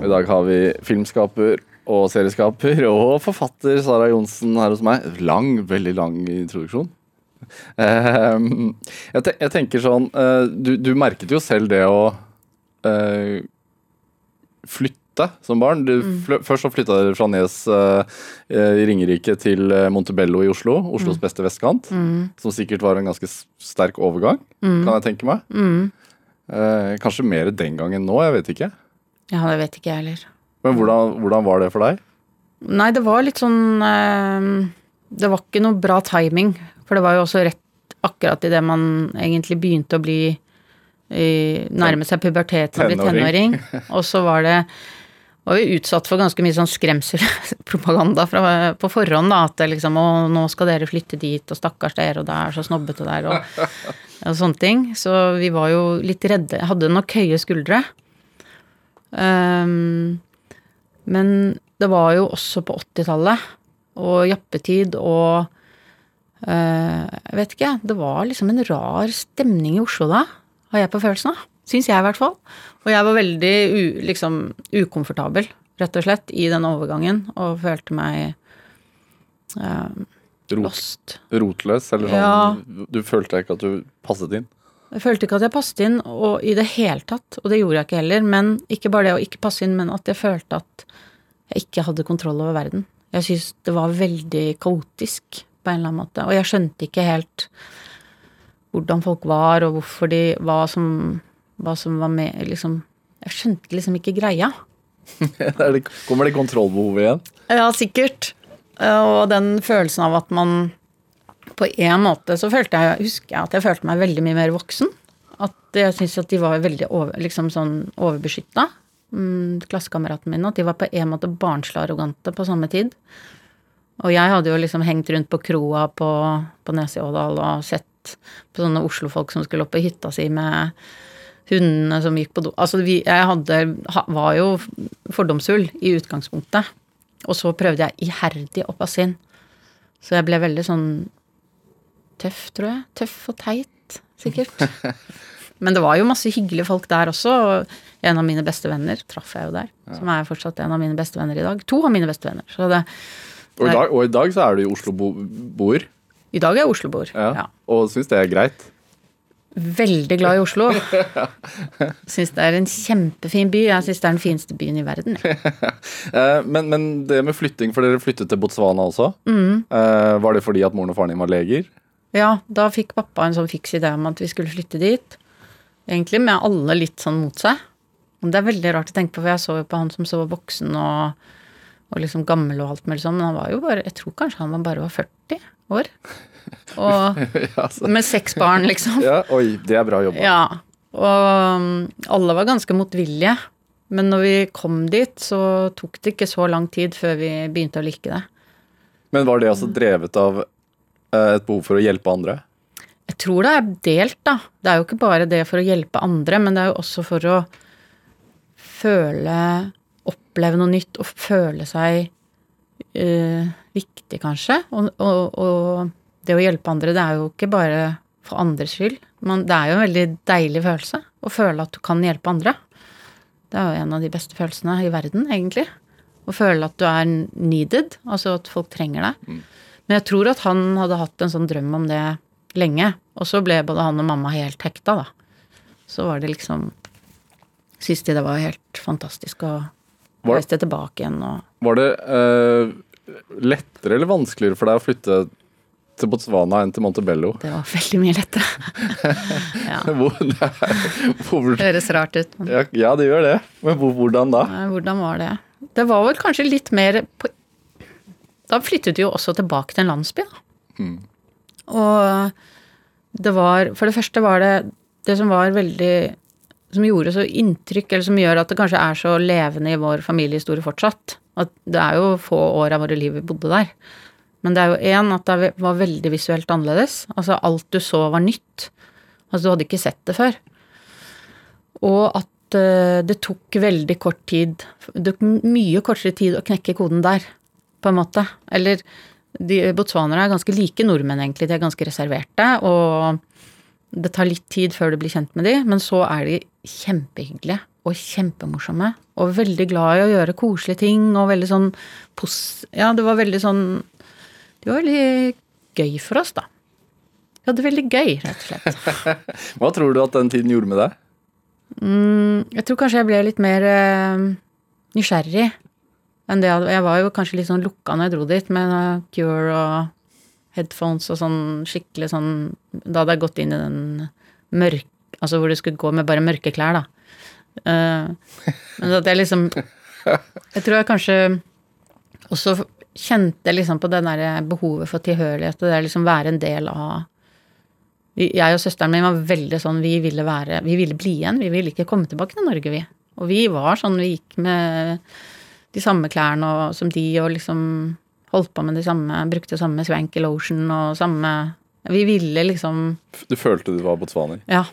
Speaker 2: I dag har vi filmskaper og serieskaper og forfatter Sara Johnsen her hos meg. Lang, veldig lang introduksjon. Ehm, jeg, tenker sånn eh, du, du, merket jo selv det å uh, flytte som barn. Du, mm. Først så flytta dere fra Nes uh, i Ringerike til Montebello i Oslo. Oslos mm. beste vestkant. Mm. Som sikkert var en ganske sterk overgang, mm. kan jeg tenke meg. Mm. kanskje mer den gangen nå, jeg vet ikke.
Speaker 4: Ja, det vet ikke jeg heller.
Speaker 2: Men hvordan, hvordan, var det for deg?
Speaker 4: Nei, det var litt sånn Det var ikke noe bra timing. For det var jo også rett akkurat idet man egentlig begynte å bli Nærme seg puberteten og bli tenåring. Og så var det var vi utsatt for ganske mye sånn skremselpropaganda på forhånd, da. At liksom Å, nå skal dere flytte dit, og stakkars dere, og det er så snobbete der, og, og, sånne ting. Så vi var jo litt redde. Hadde nok høye skuldre. Um, men det var jo også på 80-tallet, og jappetid og Eh, jeg vet ikke, det var liksom en rar stemning i Oslo da, har jeg på følelsen av. Syns jeg, i hvert fall. Og jeg var veldig u, liksom, ukomfortabel, rett og slett, i den overgangen, og følte meg uh, lost.
Speaker 2: Rotløs, eller sånn? Ja. Du følte ikke at du passet inn?
Speaker 4: Jeg følte ikke at jeg passet inn, og i det hele tatt. Og det gjorde jeg ikke heller. Men ikke bare det å ikke passe inn, men at jeg følte at jeg ikke hadde kontroll over verden. Jeg syns det var veldig kaotisk på en eller annen måte. Og jeg skjønte ikke helt hvordan folk var, og hvorfor de Hva som, hva som var med Liksom Jeg skjønte liksom ikke greia.
Speaker 2: kommer det kontrollbehovet igjen?
Speaker 4: Ja, sikkert. Og den følelsen av at man På en måte så følte jeg, husker jeg at jeg følte meg veldig mye mer voksen. At jeg syntes at de var veldig over, liksom sånn overbeskytta, mm, klassekameratene mine. At de var på en måte barnslig arrogante på samme tid. Og jeg hadde jo liksom hengt rundt på kroa på, på Nes i Ådal og sett på sånne Oslo-folk som skulle opp på hytta si med hundene som gikk på do. Altså vi, jeg hadde, var jo fordomsfull i utgangspunktet. Og så prøvde jeg iherdig å passe inn. Så jeg ble veldig sånn tøff, tror jeg. Tøff og teit, sikkert. Men det var jo masse hyggelige folk der også. Og en av mine beste venner traff jeg jo der. Ja. Som er fortsatt en av mine beste venner i dag. To av mine beste venner. Så det,
Speaker 2: og i, dag, og i dag, så er du i Oslo-boer?
Speaker 4: I dag er jeg Oslo-boer, ja. ja.
Speaker 2: Og syns det er greit?
Speaker 4: Veldig glad i Oslo. Syns det er en kjempefin by. Jeg syns det er den fineste byen i verden.
Speaker 2: Eh, men, men, det med flytting, for dere flyttet til Botswana også. Mm. Eh, var det fordi at moren og faren din var leger?
Speaker 4: Ja, da fikk pappa en sånn fiks idé om at vi skulle flytte dit. Egentlig med alle litt sånn mot seg. Og det er veldig rart å tenke på, for jeg så jo på han som så voksen og og liksom gammel og alt mulig sånn, men han var jo bare Jeg tror kanskje han bare var 40 år. Og ja, med seks barn, liksom.
Speaker 2: Ja, oi, det er bra jobba.
Speaker 4: Ja. Og um, alle var ganske motvillige. Men når vi kom dit, så tok det ikke så lang tid før vi begynte å like det.
Speaker 2: Men var det altså drevet av eh, et behov for å hjelpe andre?
Speaker 4: Jeg tror det er delt, da. Det er jo ikke bare det for å hjelpe andre, men det er jo også for å føle Oppleve noe nytt og føle seg uh, viktig, kanskje. Og, og, og, det å hjelpe andre, det er jo ikke bare for andres skyld. Men det er jo en veldig deilig følelse å føle at du kan hjelpe andre. Det er jo en av de beste følelsene i verden, egentlig. Å føle at du er needed, altså at folk trenger deg. Men jeg tror at han hadde hatt en sånn drøm om det lenge. Og så ble både han og mamma helt hekta, da. Så var det liksom Siste det var helt fantastisk å reise tilbake igjen og
Speaker 2: Var det eh, lettere eller vanskeligere for deg å flytte til Botswana enn til Montebello?
Speaker 4: Det var veldig mye lettere. ja.
Speaker 2: Hvor, det hvor,
Speaker 4: Det høres rart ut. Men
Speaker 2: ja, ja, det gjør det. Men hvor, hvordan da?
Speaker 4: nei, hvordan var det? Det var vel kanskje litt mer på Da flyttet vi jo også tilbake til en landsby, da. Og det var For det første var det det som var veldig Som gjorde så inntrykk, eller som gjør at det kanskje er så levende i vår familiehistorie fortsatt. At det er jo få år av våre liv vi bodde der. Men det er jo én at det var veldig visuelt annerledes. Altså alt du så var nytt. Altså du hadde ikke sett det før. Og at eh, det tok veldig kort tid Det tok mye kortere tid å knekke koden der, på en måte. Eller de botswanere er ganske like nordmenn, egentlig. De er ganske reserverte. Og det tar litt tid før du blir kjent med de, men så er de kjempehyggelige og kjempemorsomme. Og veldig glad i å gjøre koselige ting, og veldig sånn pos... Ja, det var veldig sånn Det var veldig gøy for oss, da. Vi hadde det veldig gøy, rett og slett.
Speaker 2: Hva tror du at den tiden gjorde med deg?
Speaker 4: Mm, jeg tror kanskje jeg ble litt mer eh, nysgjerrig enn det jeg Jeg var jo kanskje litt sånn lukka når jeg dro dit, med eh, Cure og headphones og sånn skikkelig sånn Da hadde jeg gått inn i den mørk... Altså hvor du skulle gå med bare mørke klær, da. Uh, men at jeg liksom Jeg tror jeg kanskje også kjente liksom på det derre behovet for tilhørighet, og det å liksom være en del av jeg og søsteren min var veldig sånn Vi ville være Vi ville bli igjen. Vi ville ikke komme tilbake til Norge, vi. Og vi var sånn Vi gikk med de samme klærne og, som de, og liksom holdt på med de samme Brukte samme swanky lotion og samme Vi ville liksom
Speaker 2: Du følte du var botswaner?
Speaker 4: Ja.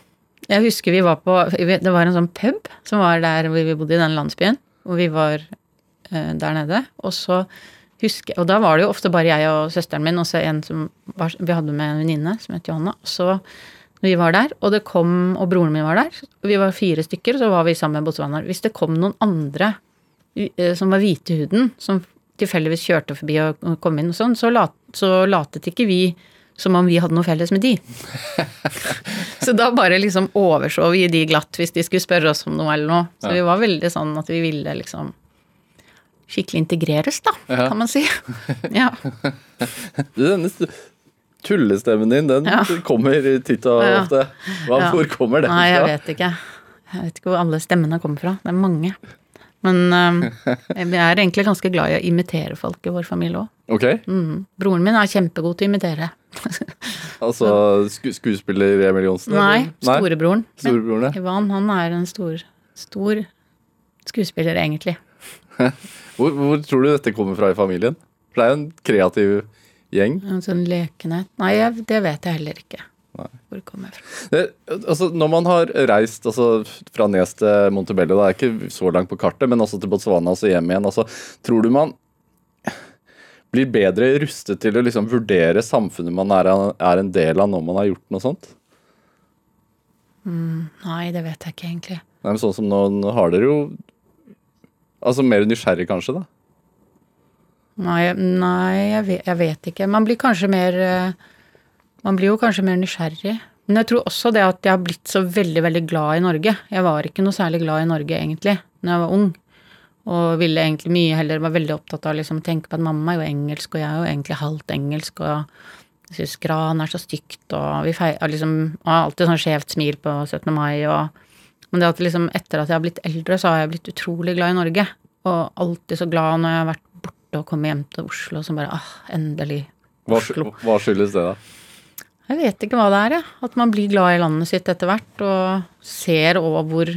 Speaker 4: Jeg husker vi var på Det var en sånn pub som var der hvor vi bodde i den landsbyen. Og vi var eh, der nede. Og så husker Og da var det jo ofte bare jeg og søsteren min og så en som var, vi hadde med en venninne som het Johanna. Og så vi var der, og det kom Og broren min var der. Vi var fire stykker, og så var vi sammen med botswanere. Hvis det kom noen andre som var hvite i huden, som tilfeldigvis kjørte forbi og kom inn og sånn, så, lat, så latet ikke vi som om vi hadde noe felles med de. Så da bare liksom overså vi de glatt hvis de skulle spørre oss om noe eller noe. Så
Speaker 2: Ja.
Speaker 4: vi var veldig sånn at vi ville liksom skikkelig integreres, da,
Speaker 2: Ja.
Speaker 4: kan man si. Ja.
Speaker 2: Denne tullestemmen din, den
Speaker 4: Ja.
Speaker 2: kommer titt og ofte. Hvor kommer den fra?
Speaker 4: Nei, jeg vet ikke. Jeg vet ikke hvor alle stemmene kommer fra. Det er mange. Men jeg vi er egentlig ganske glad i å imitere folk i vår familie òg.
Speaker 2: Ok,
Speaker 4: Mm. Broren min er kjempegod til å imitere.
Speaker 2: altså sku, skuespiller Emil Johnsen?
Speaker 4: Nei, storebroren.
Speaker 2: Storebroren, ja.
Speaker 4: Ivan, han er en stor, stor skuespiller, egentlig.
Speaker 2: Hvor, hvor tror du dette kommer fra i familien? For det er jo en kreativ gjeng.
Speaker 4: En sånn lekenhet Nei, jeg, det vet jeg heller ikke. Hvor det kommer fra.
Speaker 2: Det, altså, når man har reist altså, fra Nes til Montebello, det er ikke så langt på kartet, men også til Botswana og så hjem igjen, altså, tror du man blir bedre rustet til å liksom, vurdere samfunnet man er, er en del av når man har gjort noe sånt?
Speaker 4: Nei, det vet jeg ikke egentlig.
Speaker 2: Nei, men sånn som nå, nå har dere jo Altså mer nysgjerrig, kanskje, da?
Speaker 4: Nei, nei jeg, vet, jeg vet ikke. Man blir kanskje mer eh, Man blir jo kanskje mer nysgjerrig. Men jeg tror også det at jeg har blitt så veldig, veldig glad i Norge. Jeg var ikke noe særlig glad i Norge, egentlig, når jeg var ung. Og ville egentlig mye heller Var veldig opptatt av liksom, å tenke på at mamma er jo engelsk, og jeg er jo egentlig halvt engelsk, og jeg syns gran er så stygt, og vi feirer liksom Og har alltid sånn skjevt smil på 17. mai, og Men det at liksom etter at jeg har blitt eldre, så har jeg blitt utrolig glad i Norge. Og alltid så glad når jeg har vært borte og kommet hjem til Oslo, så bare ah, endelig
Speaker 2: Hva,
Speaker 4: Oslo.
Speaker 2: hva skyldes det, da?
Speaker 4: Jeg vet ikke hva det er, jeg. At man blir glad i landet sitt etter hvert, og ser over hvor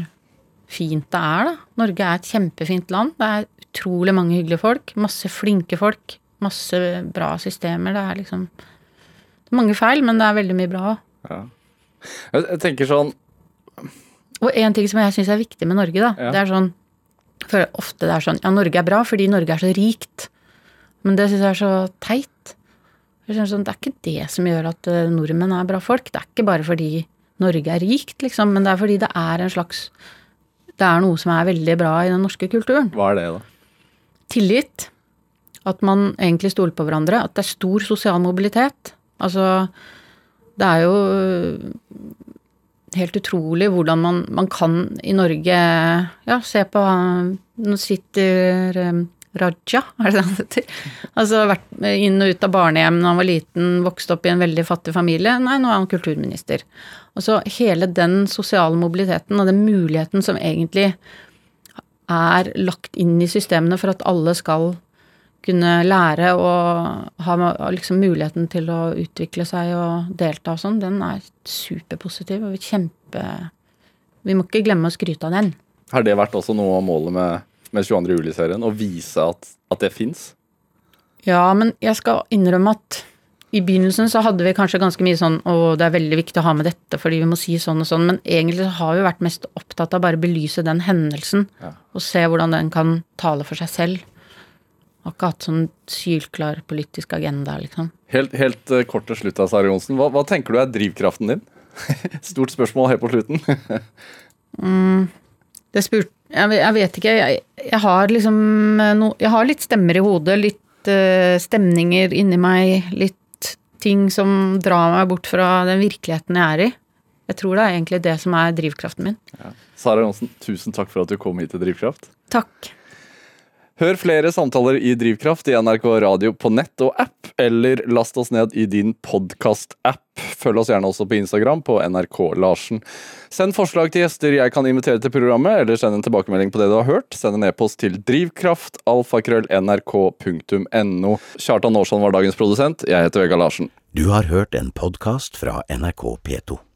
Speaker 4: fint det er, da. Norge er et kjempefint land. Det er utrolig mange hyggelige folk. Masse flinke folk. Masse bra systemer. Det er liksom Det er mange feil, men det er veldig mye bra òg.
Speaker 2: Ja. Jeg, jeg tenker sånn
Speaker 4: Og en ting som jeg syns er viktig med Norge, da,
Speaker 2: Ja.
Speaker 4: det er sånn For ofte det er sånn Ja, Norge er bra fordi Norge er så rikt. Men det syns jeg er så teit. Jeg sånn, Det er ikke det som gjør at eh, nordmenn er bra folk. Det er ikke bare fordi Norge er rikt, liksom, men det er fordi det er en slags Det er noe som er veldig bra i den norske kulturen.
Speaker 2: Hva er det, da?
Speaker 4: Tillit. At man egentlig stoler på hverandre. At det er stor sosial mobilitet. Altså, det er jo helt utrolig hvordan man, man kan i Norge Ja, se på Nå sitter Raja, er det det han heter? Altså vært inn og ut av barnehjem da han var liten, vokste opp i en veldig fattig familie. Nei, nå er han kulturminister. Altså hele den sosiale mobiliteten og den muligheten som egentlig er lagt inn i systemene for at alle skal kunne lære og ha liksom muligheten til å utvikle seg og delta og sånn, den er superpositiv og kjempe Vi må ikke glemme å skryte av den.
Speaker 2: Har det vært også noe av målet med, med 22. juli-serien? og vise at, at det fins?
Speaker 4: Ja, men jeg skal innrømme at i begynnelsen så hadde vi kanskje ganske mye sånn å, det er veldig viktig å ha med dette fordi vi må si sånn og sånn, men egentlig så har vi vært mest opptatt av bare å belyse den hendelsen
Speaker 2: Ja.
Speaker 4: og se hvordan den kan tale for seg selv. Har ikke hatt sånn sylklar politisk agenda, liksom.
Speaker 2: Helt, helt eh, kort til slutt, Sara Johnsen. Hva, hva tenker du er drivkraften din? Stort spørsmål helt på slutten.
Speaker 4: Det spurt, jeg, jeg vet ikke, jeg, jeg har liksom eh, no, Jeg har litt stemmer i hodet, litt uh, stemninger inni meg, litt ting som drar meg bort fra den virkeligheten jeg er i. Jeg tror det er egentlig det som er drivkraften min.
Speaker 2: Sara Johnsen, tusen takk for at du kom hit til Drivkraft.
Speaker 4: Takk.
Speaker 2: Hør flere samtaler i Drivkraft i NRK Radio på nett og app, eller last oss ned i din podkast-app. Følg oss gjerne også på Instagram på NRK Larsen. Send forslag til gjester jeg kan invitere til programmet, eller send en tilbakemelding på det du har hørt. Send en e-post til drivkraftalfakrøll.nrk.no. Kjartan Aarsand var dagens produsent. Jeg heter Vegard Larsen.
Speaker 1: Du har hørt en podkast fra NRK P2.